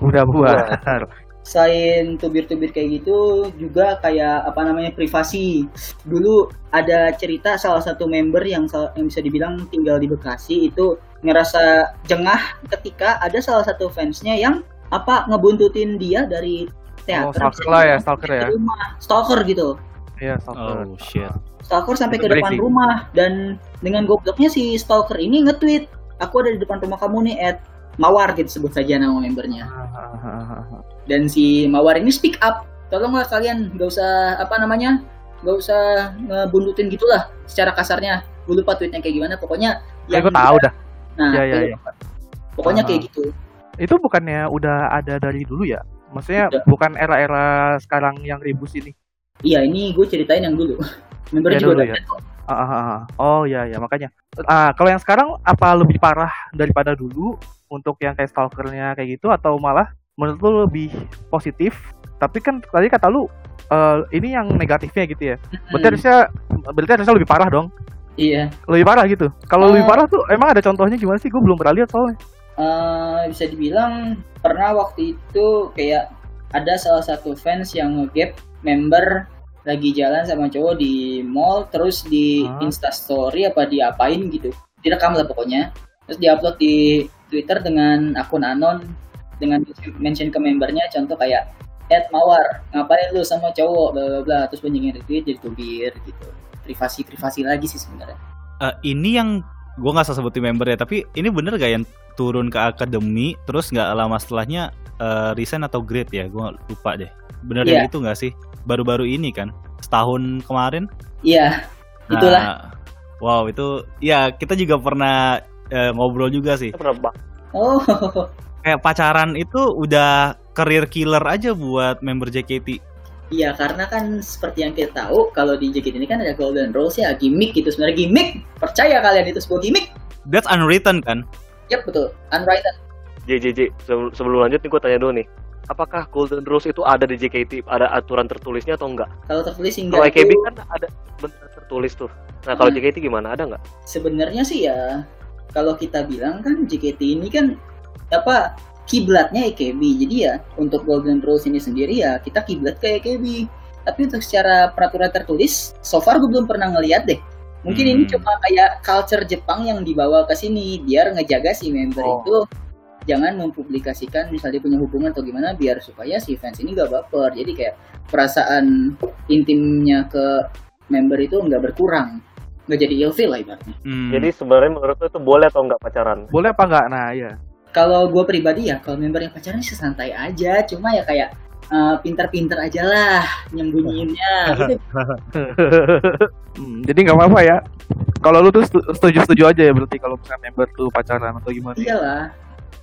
Udah bubar. [LAUGHS] Selain tubir-tubir kayak gitu, juga kayak apa namanya privasi. Dulu ada cerita salah satu member yang, yang bisa dibilang tinggal di Bekasi itu ngerasa jengah ketika ada salah satu fansnya yang apa ngebuntutin dia dari Oh, teater stalker bisa lah ya, stalker ya. rumah. stalker gitu Iya, stalker. Oh shit. stalker sampai ke depan rumah dan dengan gobloknya si stalker ini nge-tweet aku ada di depan rumah kamu nih at Mawar gitu sebut saja nama membernya dan si Mawar ini speak up tolonglah kalian gak usah apa namanya gak usah ngebuntutin gitulah secara kasarnya gue lupa tweetnya kayak gimana pokoknya Ya, gue tahu dah. nah Ya, ya, ya. pokoknya Ah. kayak gitu Itu bukannya udah ada dari dulu ya? Maksudnya Udah. bukan era-era sekarang yang ribus ini. iya ini gue ceritain yang dulu [LAUGHS] member Ya, juga dulu ya. kok. Ah, ah, ah, ah. Oh ya ya makanya. Ah kalau yang sekarang apa lebih parah daripada dulu untuk yang kayak stalkernya kayak gitu atau malah menurut lu lebih positif? Tapi kan tadi kata lu eh, ini yang negatifnya gitu ya. Berarti harusnya berarti harusnya lebih parah dong. iya Lebih parah gitu. Kalau Eh. lebih parah tuh emang ada contohnya gimana sih? Gue belum pernah lihat soalnya. Eh, bisa dibilang pernah waktu itu kayak ada salah satu fans yang ngegap member lagi jalan sama cowok di mall terus di Hah? Insta Story apa diapain gitu direkam lah pokoknya terus diupload di Twitter dengan akun anon dengan mention ke membernya contoh kayak Ed Mawar ngapain lu sama cowok bla bla bla terus banyak yang retweet jadi tubir gitu privasi privasi lagi sih sebenarnya Eh, ini yang gue nggak usah sebutin member ya, tapi ini bener gak yang turun ke akademi, terus nggak lama setelahnya eh, resign atau grade ya? Gue lupa deh. Bener Iya. yang itu nggak sih? Baru-baru ini kan? Setahun kemarin? iya itulah Nah, wow itu, ya kita juga pernah eh, ngobrol juga sih. Kita pernah bak. oh [LAUGHS] Kayak pacaran itu udah career killer aja buat member JKT. Iya karena kan seperti yang kita tahu kalau di JKT ini kan ada golden rules ya gimmick gitu sebenarnya gimmick percaya kalian itu sebuah gimmick That's unwritten kan? Yap betul unwritten JJJ sebelum, sebelum lanjut nih gue tanya dulu nih. Apakah Golden Rules itu ada di JKT? Ada aturan tertulisnya atau enggak? kalau tertulis Kalau enggak AKB itu kan ada benar tertulis tuh. Nah kalau Hmm. JKT gimana? Ada nggak? sebenarnya sih ya kalau kita bilang kan JKT ini kan apa kiblatnya AKB jadi ya untuk golden rules ini sendiri ya kita kiblat ke AKB tapi untuk secara peraturan tertulis so far gue belum pernah ngeliat deh mungkin ini Hmm. cuma kayak culture Jepang yang dibawa ke sini biar ngejaga si member Oh. itu jangan mempublikasikan misalnya punya hubungan atau gimana biar supaya si fans ini gak baper jadi kayak perasaan intimnya ke member itu nggak berkurang nggak jadi ilfeel lah ibaratnya Hmm. Jadi sebenarnya menurut lu itu boleh atau enggak pacaran? Boleh apa enggak? Nah, iya. Kalau gue pribadi ya kalau member yang pacaran sih santai aja cuma ya kayak eh, pinter-pinter aja lah nyembunyiinnya gitu. Hmm, jadi nggak apa-apa ya. Kalau lu tuh setu- setuju-setuju aja ya berarti kalau misalnya member tuh pacaran atau gimana? iyalah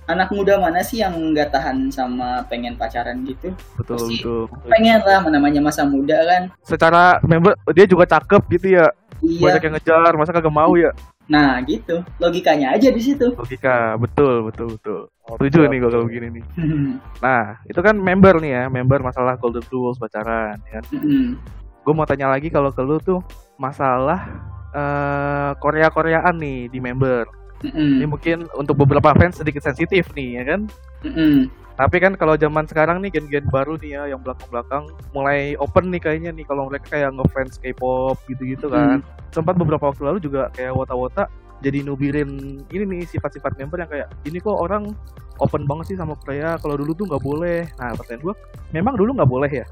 anak muda mana sih yang nggak tahan sama pengen pacaran gitu Betul Pasti. betul. pengen lah namanya masa muda kan Secara member dia juga cakep gitu ya. iya Banyak yang ngejar, masa kagak mau ya? Nah gitu logikanya aja di situ Logika, betul betul betul. Setuju nih gua kalau begini nih. Mm-mm. Nah, itu kan member nih ya, member masalah golden rules pacaran ya. Mm-mm. Gue mau tanya lagi kalau ke lu tuh masalah eh Korea-Koreaan nih di member. Ini Mm-mm. mungkin untuk beberapa fans sedikit sensitif nih ya kan. Mm-mm. Tapi kan kalau zaman sekarang nih gen-gen baru nih ya yang belakang-belakang mulai open nih kayaknya nih kalau mereka kayak ngefans K-pop gitu-gitu kan. Sempat beberapa waktu lalu juga kayak wota-wota jadi nubirin ini nih sifat-sifat member yang kayak ini kok orang open banget sih sama Korea kalau dulu tuh nggak boleh. Nah pertanyaan gua, memang dulu nggak boleh ya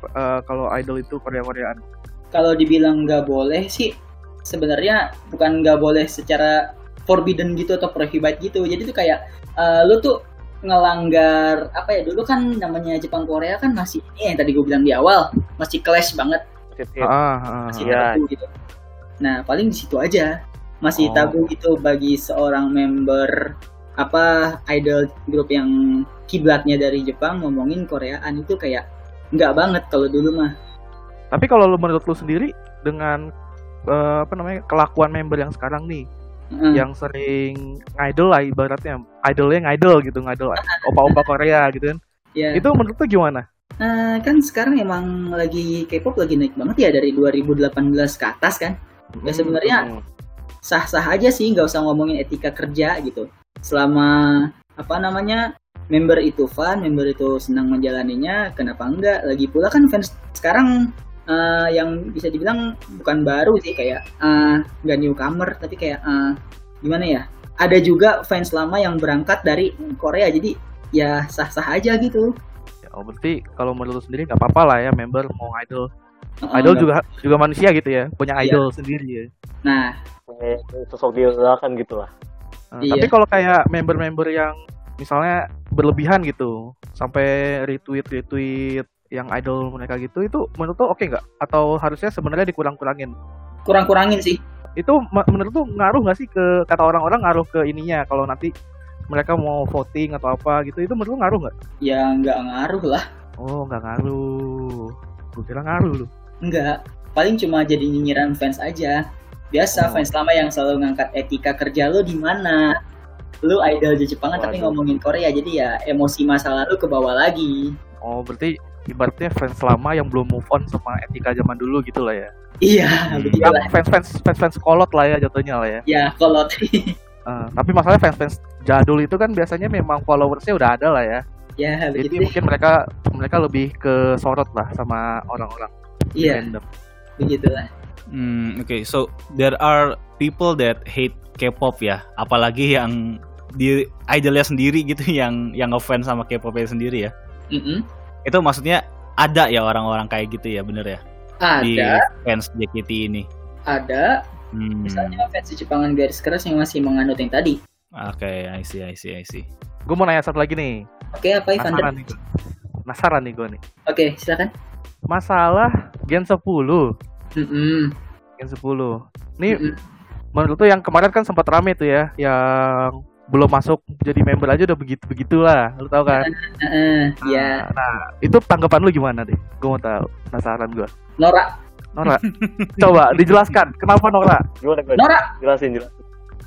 Eh, kalau idol itu Korea-Koreaan? Kalau dibilang nggak boleh sih, sebenarnya bukan nggak boleh secara forbidden gitu atau prohibit gitu. Jadi tuh kayak eh, lu tuh ngelanggar apa ya dulu kan namanya Jepang Korea kan masih ini yang tadi gue bilang di awal masih clash banget shit. Ah, ah, masih Iya. tabu gitu. Nah paling di situ aja masih Oh. tabu gitu bagi seorang member apa idol grup yang kiblatnya dari Jepang ngomongin Koreaan itu kayak nggak banget kalau dulu mah. Tapi kalau lu menurut lu sendiri dengan eh, apa namanya kelakuan member yang sekarang nih, Heeh. yang sering ngidol lah ibaratnya, idolnya ngidol gitu, ngidol [LAUGHS] opa-opa Korea gitu kan. Ya. Itu menurut lu gimana? Nah, kan sekarang emang lagi K-pop lagi naik banget ya dari 2018 ke atas kan. Ya sebenarnya Hmm. sah-sah aja sih nggak usah ngomongin etika kerja gitu. Selama apa namanya member itu fun, member itu senang menjalaninya, kenapa enggak? Lagi pula kan fans sekarang eh, yang bisa dibilang bukan baru sih kayak eh, nggak newcomer tapi kayak eh, gimana ya? Ada juga fans lama yang berangkat dari Korea jadi ya sah-sah aja gitu. Ya, oh, berarti kalau menurut lu sendiri nggak apa-apa lah ya member mau idol. Eh, Idol nggak- juga juga manusia gitu ya, punya Iya. idol sendiri ya. Nah, Kayak sosok diidolakan gitu lah. Nah, Iya. Tapi kalau kayak member-member yang misalnya berlebihan gitu, sampai retweet retweet yang idol mereka gitu, itu menurut lu oke nggak? Atau harusnya sebenarnya dikurang-kurangin? kurang-kurangin sih. Itu menurut lu ngaruh nggak sih ke kata orang-orang ngaruh ke ininya kalau nanti mereka mau voting atau apa gitu, itu menurut lu ngaruh nggak? Ya nggak ngaruh lah. Oh nggak ngaruh, gue kira ngaruh lu. Enggak, paling cuma jadi nyinyiran fans aja. Biasa Oh. fans lama yang selalu ngangkat etika kerja lu di mana. Lu idol di Jepang tapi ngomongin Korea jadi ya emosi masa lalu ke bawah lagi. Oh berarti ibaratnya fans lama yang belum move on sama etika zaman dulu gitu lah ya. Iya, Hmm. begitulah. Yang fans-fans fans-fans kolot lah ya jatuhnya lah ya. Ya, kalau [LAUGHS] Eh, tapi masalahnya fans-fans jadul itu kan biasanya memang followersnya udah ada lah ya. ya Jadi begitu deh. mungkin mereka mereka lebih ke sorot lah sama orang-orang Iya, fandom. begitulah. Hmm, oke. So there are people that hate K-pop ya, apalagi yang di idolnya sendiri gitu yang yang ngefans sama K-popnya sendiri ya. Mm-mm. Itu maksudnya ada ya orang-orang kayak gitu ya, bener ya? Di Ada, fans JKT ini. ada. Hmm. Misalnya fans di Jepangan garis keras yang masih menganut yang tadi. Oke, I see, I see, I see. Gue mau nanya satu lagi nih. Oke, apa Evander? Penasaran nih gue. Penasaran nih gue nih. Oke, silakan. Masalah Gen 10. Mm-mm. Gen 10. Nih Mm-mm. menurut tuh yang kemarin kan sempat rame tuh ya, yang belum masuk jadi member aja udah begitu begitulah, lu tahu kan? [LAUGHS] Heeh, ya. Nah, itu tanggapan lu gimana deh? Gue mau tahu, penasaran gue. Nora, Nora, [LAUGHS] coba dijelaskan kenapa Nora? Gimana gue? Nora, Jelasin, jelasin.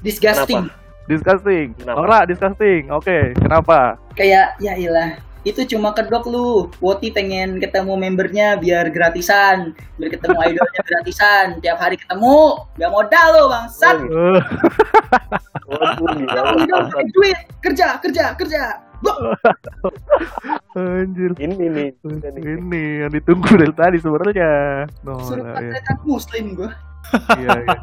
disgusting. Disgusting. Kenapa? Nora, disgusting. Oke, kenapa? kayak ya ilah itu cuma kedok lu Woti pengen ketemu membernya biar gratisan biar ketemu idolnya [LAUGHS] gratisan tiap hari ketemu gak modal lu bangsat [LAUGHS] Eh. Ketemu idol pakai duit kerja kerja kerja [LAUGHS] anjir. Ini nih. Ini yang ditunggu dari tadi sebenarnya. suruh Nora, ya. muslim gua Iya, iya.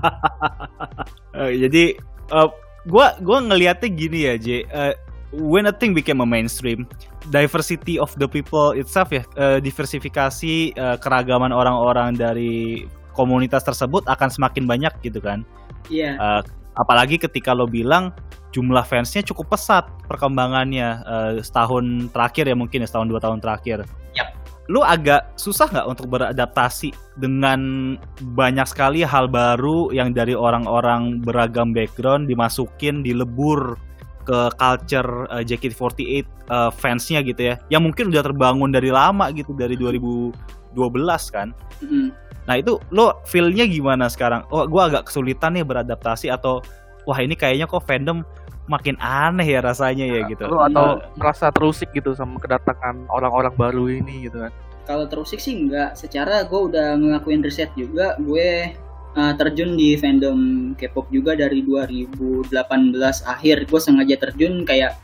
Eh, jadi eh, gua gua ngelihatnya gini ya, J. Eh, when a thing became a mainstream, diversity of the people itself ya, eh, diversifikasi eh, keragaman orang-orang dari komunitas tersebut akan semakin banyak gitu kan. iya Eh, apalagi ketika lo bilang jumlah fansnya cukup pesat perkembangannya eh, setahun terakhir ya mungkin ya setahun dua tahun terakhir. Yap. Lu agak susah nggak untuk beradaptasi dengan banyak sekali hal baru yang dari orang-orang beragam background dimasukin dilebur ke culture eh, JKT48 eh, fansnya gitu ya, yang mungkin udah terbangun dari lama gitu dari 2012 kan. Mm-mm. Nah itu lo feel-nya gimana sekarang? Oh gue agak kesulitan nih beradaptasi atau wah ini kayaknya kok fandom makin aneh ya rasanya ya gitu. Lu atau merasa terusik gitu sama kedatangan orang-orang baru ini gitu kan. kalau terusik sih enggak secara gue udah ngelakuin riset juga gue uh, terjun di fandom K-pop juga dari 2018 akhir. Gue sengaja terjun kayak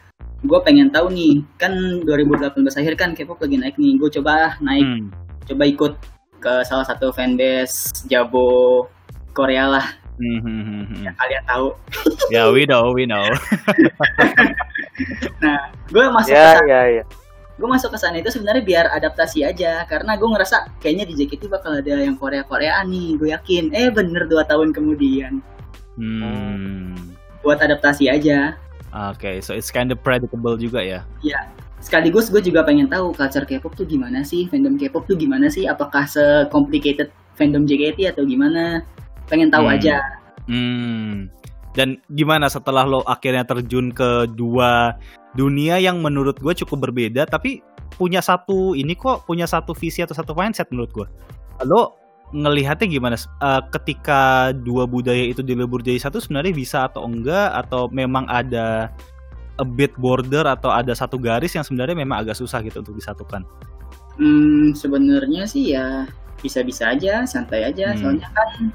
gue pengen tahu nih kan 2018 akhir kan K-pop lagi naik nih. Gue coba naik, Hmm. coba ikut ke salah satu fanbase Jabo Korea lah. Hmm, hmm, hmm, hmm. Yang kalian tahu. Ya, we know, we know. [LAUGHS] Nah, gue masuk ke Ya sana, ya ya. Gue masuk ke sana itu sebenarnya biar adaptasi aja karena gue ngerasa kayaknya di JKT bakal ada yang Korea Koreaan nih gue yakin eh bener dua tahun kemudian Hmm. buat adaptasi aja Oke, so it's kind of predictable juga ya. sekaligus gue juga pengen tahu culture K-pop tuh gimana sih fandom K-pop tuh gimana sih apakah se-complicated fandom JKT atau gimana pengen tahu Hmm. aja Hmm. Dan gimana setelah lo akhirnya terjun ke dua dunia yang menurut gue cukup berbeda, tapi punya satu ini kok punya satu visi atau satu mindset menurut gue. Lo ngelihatnya gimana Eh, ketika dua budaya itu dilebur jadi satu sebenarnya bisa atau enggak atau memang ada a bit border atau ada satu garis yang sebenarnya memang agak susah gitu untuk disatukan. hmm, sebenarnya sih ya bisa-bisa aja santai aja Hmm. soalnya kan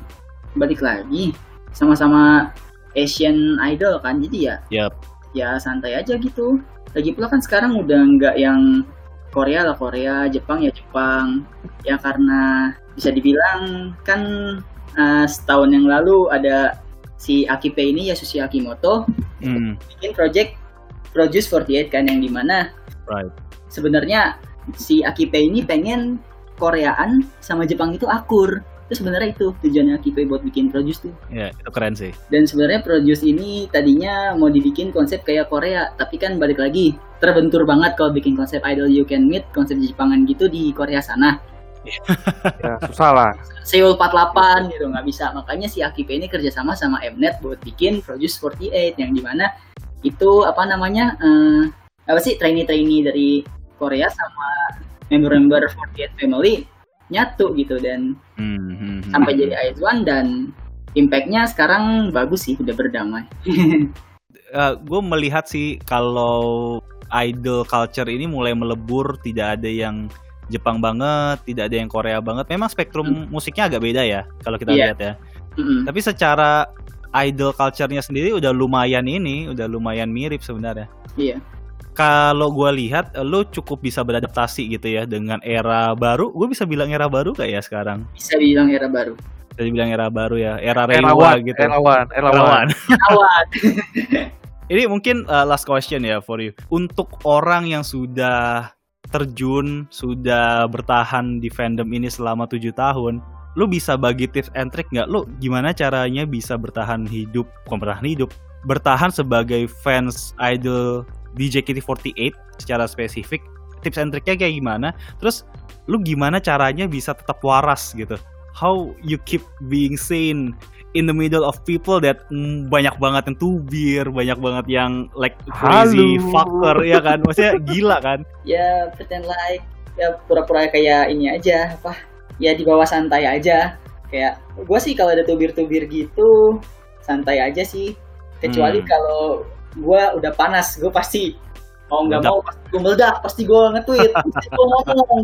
balik lagi sama-sama Asian Idol kan jadi ya Yap. Ya santai aja gitu lagi pula kan sekarang udah nggak yang Korea lah Korea Jepang ya Jepang ya karena bisa dibilang kan eh, setahun yang lalu ada si Akipe ini Yasushi Akimoto Hmm. bikin project Produce 48 kan yang di mana Right. sebenarnya si Akipe ini pengen Koreaan sama Jepang itu akur itu sebenarnya itu tujuannya Akipe buat bikin Produce tuh Ya, itu keren sih. dan sebenarnya Produce ini tadinya mau dibikin konsep kayak Korea tapi kan balik lagi terbentur banget kalau bikin konsep Idol You Can Meet konsep Jepangan gitu di Korea sana Ya, susah lah. Seoul 48 gitu nggak bisa makanya si Akipe ini kerjasama sama Mnet buat bikin Produce 48 yang di mana itu apa namanya eh, apa sih trainee-trainee dari Korea sama member-member 48 family nyatu gitu dan Hmm, hmm, hmm. sampai jadi IZ*ONE dan impactnya sekarang bagus sih udah berdamai gue [LAUGHS] Eh, melihat sih kalau idol culture ini mulai melebur, tidak ada yang Jepang banget, tidak ada yang Korea banget. Memang spektrum musiknya agak beda ya kalau kita Iya. lihat ya. Mm-mm. Tapi secara idol culture-nya sendiri udah lumayan ini, udah lumayan mirip sebenarnya. iya Kalau gue lihat, lo cukup bisa beradaptasi gitu ya dengan era baru. Gue bisa bilang era baru gak ya sekarang? bisa dibilang era baru Bisa dibilang era baru ya, era Relawan, gitu. relawan, relawan. Relawan. awal Ini mungkin uh, last question ya for you. Untuk orang yang sudah terjun, sudah bertahan di fandom ini selama tujuh tahun, lu bisa bagi tips and trick nggak? Lu gimana caranya bisa bertahan hidup, bukan bertahan hidup, bertahan sebagai fans idol di JKT48 secara spesifik? Tips and tricknya kayak gimana? Terus lu gimana caranya bisa tetap waras gitu? How you keep being sane in the middle of people that mm, banyak banget yang tubir, banyak banget yang like crazy Halo. fucker ya kan? Maksudnya gila kan? ya pretend like ya pura-pura kayak ini aja apa ya di bawah santai aja kayak gue sih kalau ada tubir-tubir gitu santai aja sih kecuali Hmm. kalau gue udah panas gue pasti mau nggak mau pasti gue meledak pasti gue nge-tweet [LAUGHS] pasti gue ngomong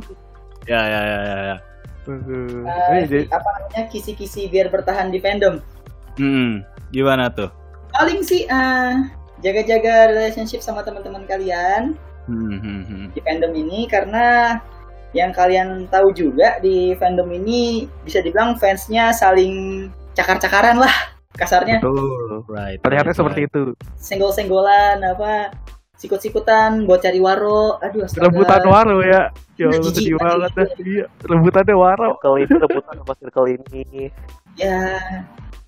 Ya ya ya ya. ya. Ini jadi- apa namanya kisi-kisi biar bertahan di fandom Hmm, gimana tuh? paling sih eh, jaga-jaga relationship sama teman-teman kalian Hmm, hmm, hmm. di fandom ini karena yang kalian tahu juga di fandom ini bisa dibilang fansnya saling cakar-cakaran lah kasarnya Betul. Right. Terlihatnya right, seperti right. itu. senggol-senggolan apa sikut-sikutan buat cari waro aduh astaga. Rebutan waro ya. Ya Allah Jijik sedih banget. dah. Iya, rebutannya waro. Circle ini rebutan sama circle ini ya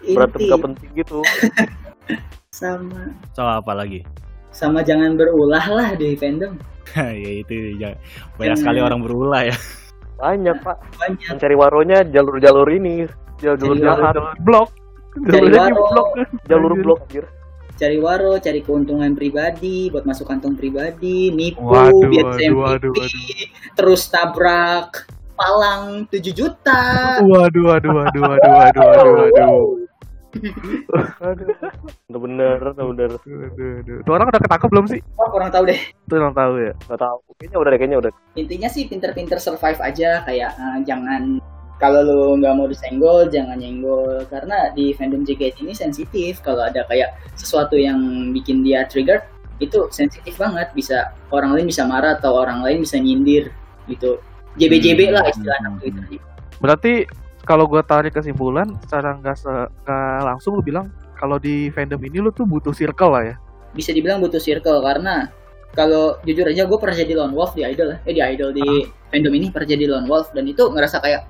berantem gak penting gitu. [LAUGHS] sama So apa lagi? sama jangan berulah lah di fandom [LAUGHS] ya itu ya. banyak Hmm. sekali orang berulah ya. [LAUGHS] Banyak pak. banyak Mencari waronya jalur-jalur ini, jalur Jadi jahat, Blok. Di waro. blok. jalur blok anjir. cari waro cari keuntungan pribadi buat masuk kantong pribadi nipu Waduh, biar waduh, waduh, waduh. terus tabrak palang 7 juta Waduh, waduh, waduh, waduh, waduh, waduh, waduh. Aduh. Bener, bener, bener. Aduh, aduh. Tuh orang udah ketangkep belum sih? Wah, kurang tahu deh Tuh orang tahu ya. Gak tahu. Kayaknya udah deh, kayaknya udah. intinya sih pinter-pinter survive aja kayak eh, jangan kalau lu nggak mau disenggol jangan nyenggol. Karena di fandom JKT ini sensitif. Kalau ada kayak sesuatu yang bikin dia trigger itu sensitif banget. Bisa orang lain bisa marah atau orang lain bisa nyindir gitu. JBJB lah istilah anak Twitter Berarti kalau gue tarik kesimpulan secara nggak se- langsung lu bilang kalau di fandom ini lu tuh butuh circle lah ya. bisa dibilang butuh circle karena kalau jujur aja gue pernah jadi lone wolf di idol eh di idol di fandom ini pernah jadi lone wolf. Dan itu ngerasa kayak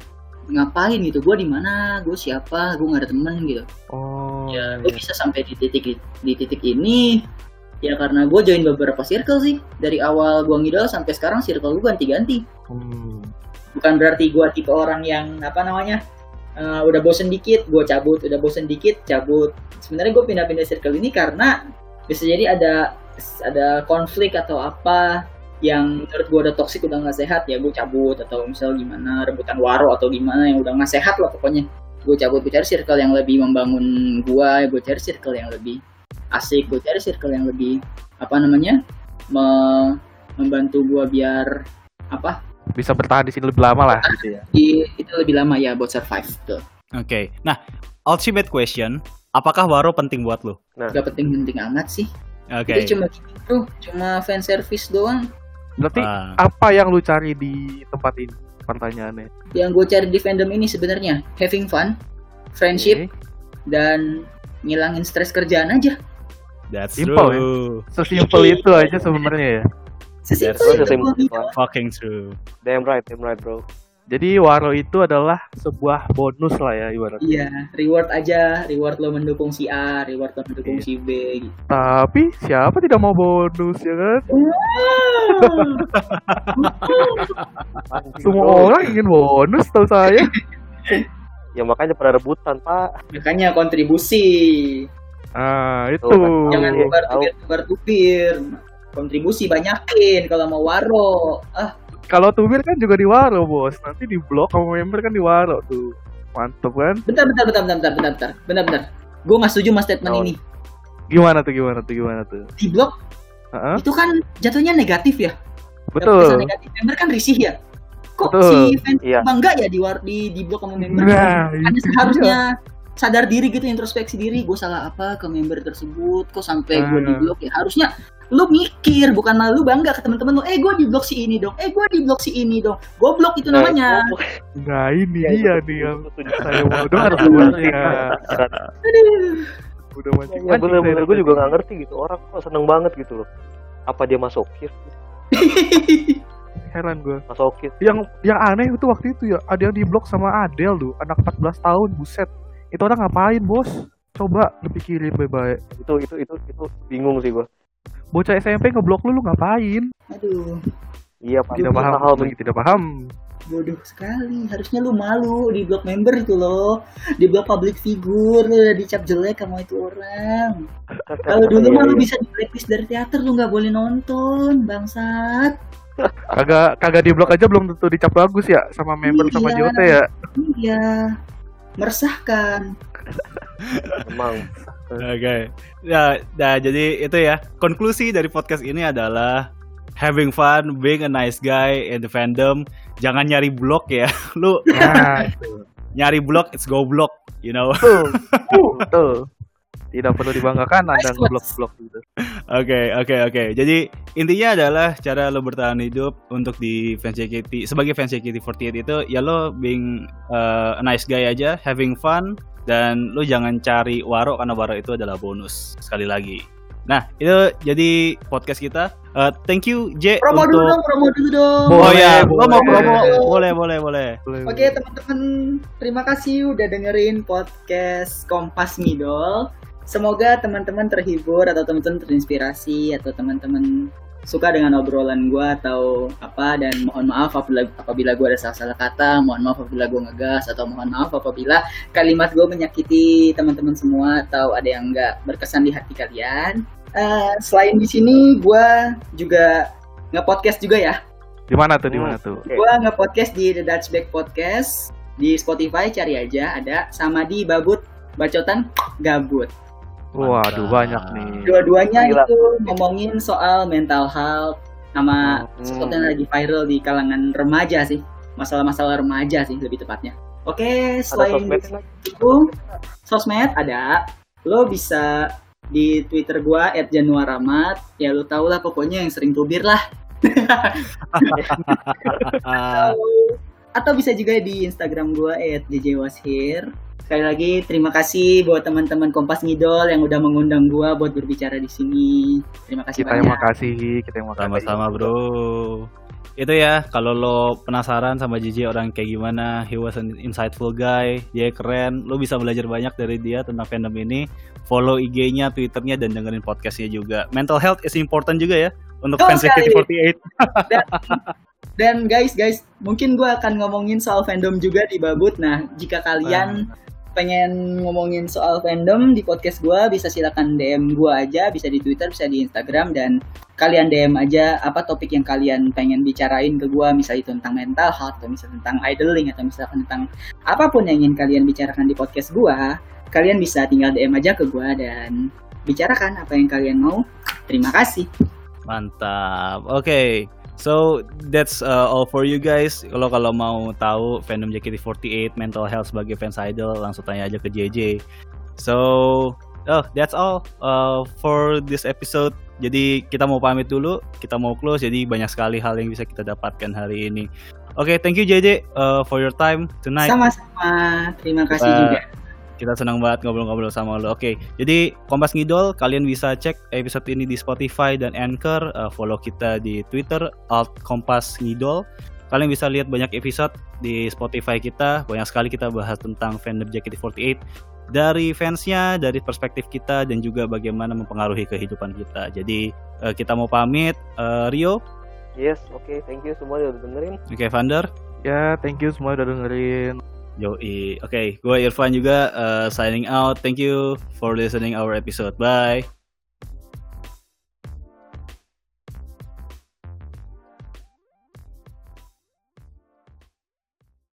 ngapain gitu gue di mana gue siapa gue nggak ada temen gitu Oh. ya gue bisa sampai di titik di titik ini ya karena gue join beberapa circle sih dari awal gue ngidol sampai sekarang circle gue ganti-ganti Hmm. bukan berarti gue tipe orang yang apa namanya eh, udah bosen dikit gue cabut udah bosen dikit cabut sebenarnya gue pindah-pindah circle ini karena bisa jadi ada ada konflik atau apa yang menurut gue udah toksik udah nggak sehat ya gue cabut atau misal gimana rebutan waro atau gimana yang udah nggak sehat lah pokoknya gue cabut gue cari circle yang lebih membangun gue gue cari circle yang lebih asik gue cari circle yang lebih apa namanya me- membantu gue biar apa Bisa bertahan di sini lebih lama lah gitu ya. di itu lebih lama ya buat survive tuh Oke. Nah, ultimate question, apakah Waro penting buat lu? gak penting-penting amat sih Oke. itu cuma gini bro cuma fan service doang Berarti Ah, apa yang lu cari di tempat ini? Pertanyaannya. yang gue cari di fandom ini sebenarnya having fun friendship Oke. dan ngilangin stres kerjaan aja that's Simple, ya? true. Sesimpel itu aja sebenarnya ya. sesimpel itu. Fucking true. Damn right, damn right bro. Jadi Waro itu adalah sebuah bonus lah ya ibaratnya. iya reward aja reward lo mendukung si A reward lo mendukung Iya. si B gitu Tapi siapa tidak mau bonus ya kan? [LAUGHS] Semua orang ingin bonus tahu saya. [LAUGHS] Ya makanya pada rebutan pak. makanya kontribusi Ah, itu. Tuh, jangan Iya, tubir tubar tubir kontribusi banyakin kalau mau waro ah Kalau tubir kan juga di Waro, Bos. Nanti di blok sama member kan di Waro tuh. Mantep kan? bentar bentar bentar bentar bentar bentar bentar bentar bentar gue nggak setuju sama statement Tahun. ini Gimana tuh gimana tuh gimana tuh? di blog Heeh. itu kan jatuhnya negatif ya Betul. kesan negatif member kan risih ya kok Betul. si fans Iya. bangga ya di war di di blog sama member Nah, Ada itu seharusnya sadar diri gitu introspeksi diri gue salah apa ke member tersebut kok sampai gue di Ah. blok ya harusnya lu mikir bukan malah lu bangga ke teman-teman lu eh gue di blok si ini dong eh gue di blok si ini dong goblok itu namanya Nah, Nah, ini Iya, dia nih yang saya mau dengar sebenarnya. Udah mancing Iya bener-bener gue juga gak ngerti gitu orang kok seneng banget gitu loh. Apa dia masokis? heran gue. Masokis. Yang yang aneh itu waktu itu ya ada yang diblok sama Adele tuh, anak 14 tahun, buset. Itu orang ngapain, Bos? Coba dipikirin baik-baik. Itu itu itu itu bingung sih gue. Bocah SMP ngeblok lu lu ngapain? aduh Iya pak. Tidak paham, Hal lagi tidak paham. bodoh sekali harusnya lu malu di blok member itu loh di blok public figure lu udah dicap jelek sama itu orang [LAUGHS] kalau dulu mah lu iya. bisa di blacklist dari teater lu nggak boleh nonton bangsat Kagak kagak diblok aja belum tentu dicap bagus ya sama member sama Iya. JOT ya. iya meresahkan Emang. Oke. Ya, nah, jadi itu ya. Konklusi dari podcast ini adalah having fun, being a nice guy in the fandom. Jangan nyari blok ya. [LAUGHS] Lu Nah, itu. nyari blok, it's go blok, you know. Betul. [LAUGHS] Tidak perlu dibanggakan Anda ngeblok-blok gitu. Oke, oke, oke. Jadi intinya adalah cara lo bertahan hidup untuk di fans JKT sebagai fans JKT48 itu ya lo being uh, a nice guy aja, having fun dan lo jangan cari waro karena waro itu adalah bonus sekali lagi. Nah, itu jadi podcast kita. Uh, thank you J promo untuk dulu dong promo dulu dong Oh Boleh, ya, lo mau boleh. promo? Boleh, boleh, boleh. Boleh, Oke teman-teman, terima kasih udah dengerin podcast Kompas Ngidol. Semoga teman-teman terhibur atau teman-teman terinspirasi atau teman-teman suka dengan obrolan gue atau apa dan mohon maaf apabila apabila gue ada salah-salah kata, mohon maaf apabila gue ngegas atau mohon maaf apabila kalimat gue menyakiti teman-teman semua atau ada yang nggak berkesan di hati kalian. Eh, selain di sini gue juga nge-podcast juga ya. Di mana tuh? Di mana tuh? Gua nge-podcast di The Dutch Back Podcast di Spotify cari aja ada sama di Babut Bacotan Gabut. Waduh, banyak nih. Dua-duanya itu ngomongin soal mental health sama Hmm. sesuatu yang lagi viral di kalangan remaja sih. Masalah-masalah remaja sih lebih tepatnya. Oke, Ada selain sosmed itu sosmed ada. Lo bisa di Twitter gua @januaramat. Ya lo tau lah pokoknya yang sering tubir lah. Ah, [LAUGHS] Atau bisa juga di Instagram gua @jjwashir. Sekali lagi terima kasih buat teman-teman Kompas Ngidol yang udah mengundang gua buat berbicara di sini. Terima kasih Kita yang banyak. makasih, kita yang makasih. Sama-sama bro. Itu ya, kalau lo penasaran sama JJ orang kayak gimana, he was an insightful guy, dia keren, lo bisa belajar banyak dari dia tentang fandom ini. Follow IG-nya, Twitter-nya, dan dengerin podcast-nya juga. Mental health is important juga ya untuk fans sekali. JKT48. [LAUGHS] Dan guys, guys, mungkin gua akan ngomongin soal fandom juga di Babut. Nah, jika kalian pengen ngomongin soal fandom di podcast gua, bisa silakan DM gua aja, bisa di Twitter, bisa di Instagram, dan kalian DM aja apa topik yang kalian pengen bicarain ke gua, misalnya itu tentang mental health, atau misalnya tentang idling, atau misalkan tentang apa pun yang ingin kalian bicarakan di podcast gua, kalian bisa tinggal DM aja ke gua dan bicarakan apa yang kalian mau. Terima kasih. Mantap. Oke. So that's uh, all for you guys. Kalau kalau mau tahu fandom JKT48 mental health sebagai fans idol langsung tanya aja ke JJ. So oh that's all uh, for this episode. Jadi kita mau pamit dulu, kita mau close. Jadi banyak sekali hal yang bisa kita dapatkan hari ini. Oke, thank you JJ uh, for your time tonight. Sama-sama. Terima kasih Kita- juga. Kita senang banget ngobrol-ngobrol sama lo. Oke, jadi Kompas Ngidol, kalian bisa cek episode ini di Spotify dan Anchor. Uh, follow kita di Twitter alt Kompas Ngidol. Kalian bisa lihat banyak episode di Spotify kita. Banyak sekali kita bahas tentang fandom JKT48 dari fansnya, dari perspektif kita, dan juga bagaimana mempengaruhi kehidupan kita. Jadi uh, kita mau pamit. Uh, Rio, Yes, oke, thank you semua udah dengerin. oke Vander. Ya, thank you semua udah dengerin. Yoi, oke, gue Irfan juga uh, signing out. Thank you for listening our episode. Bye.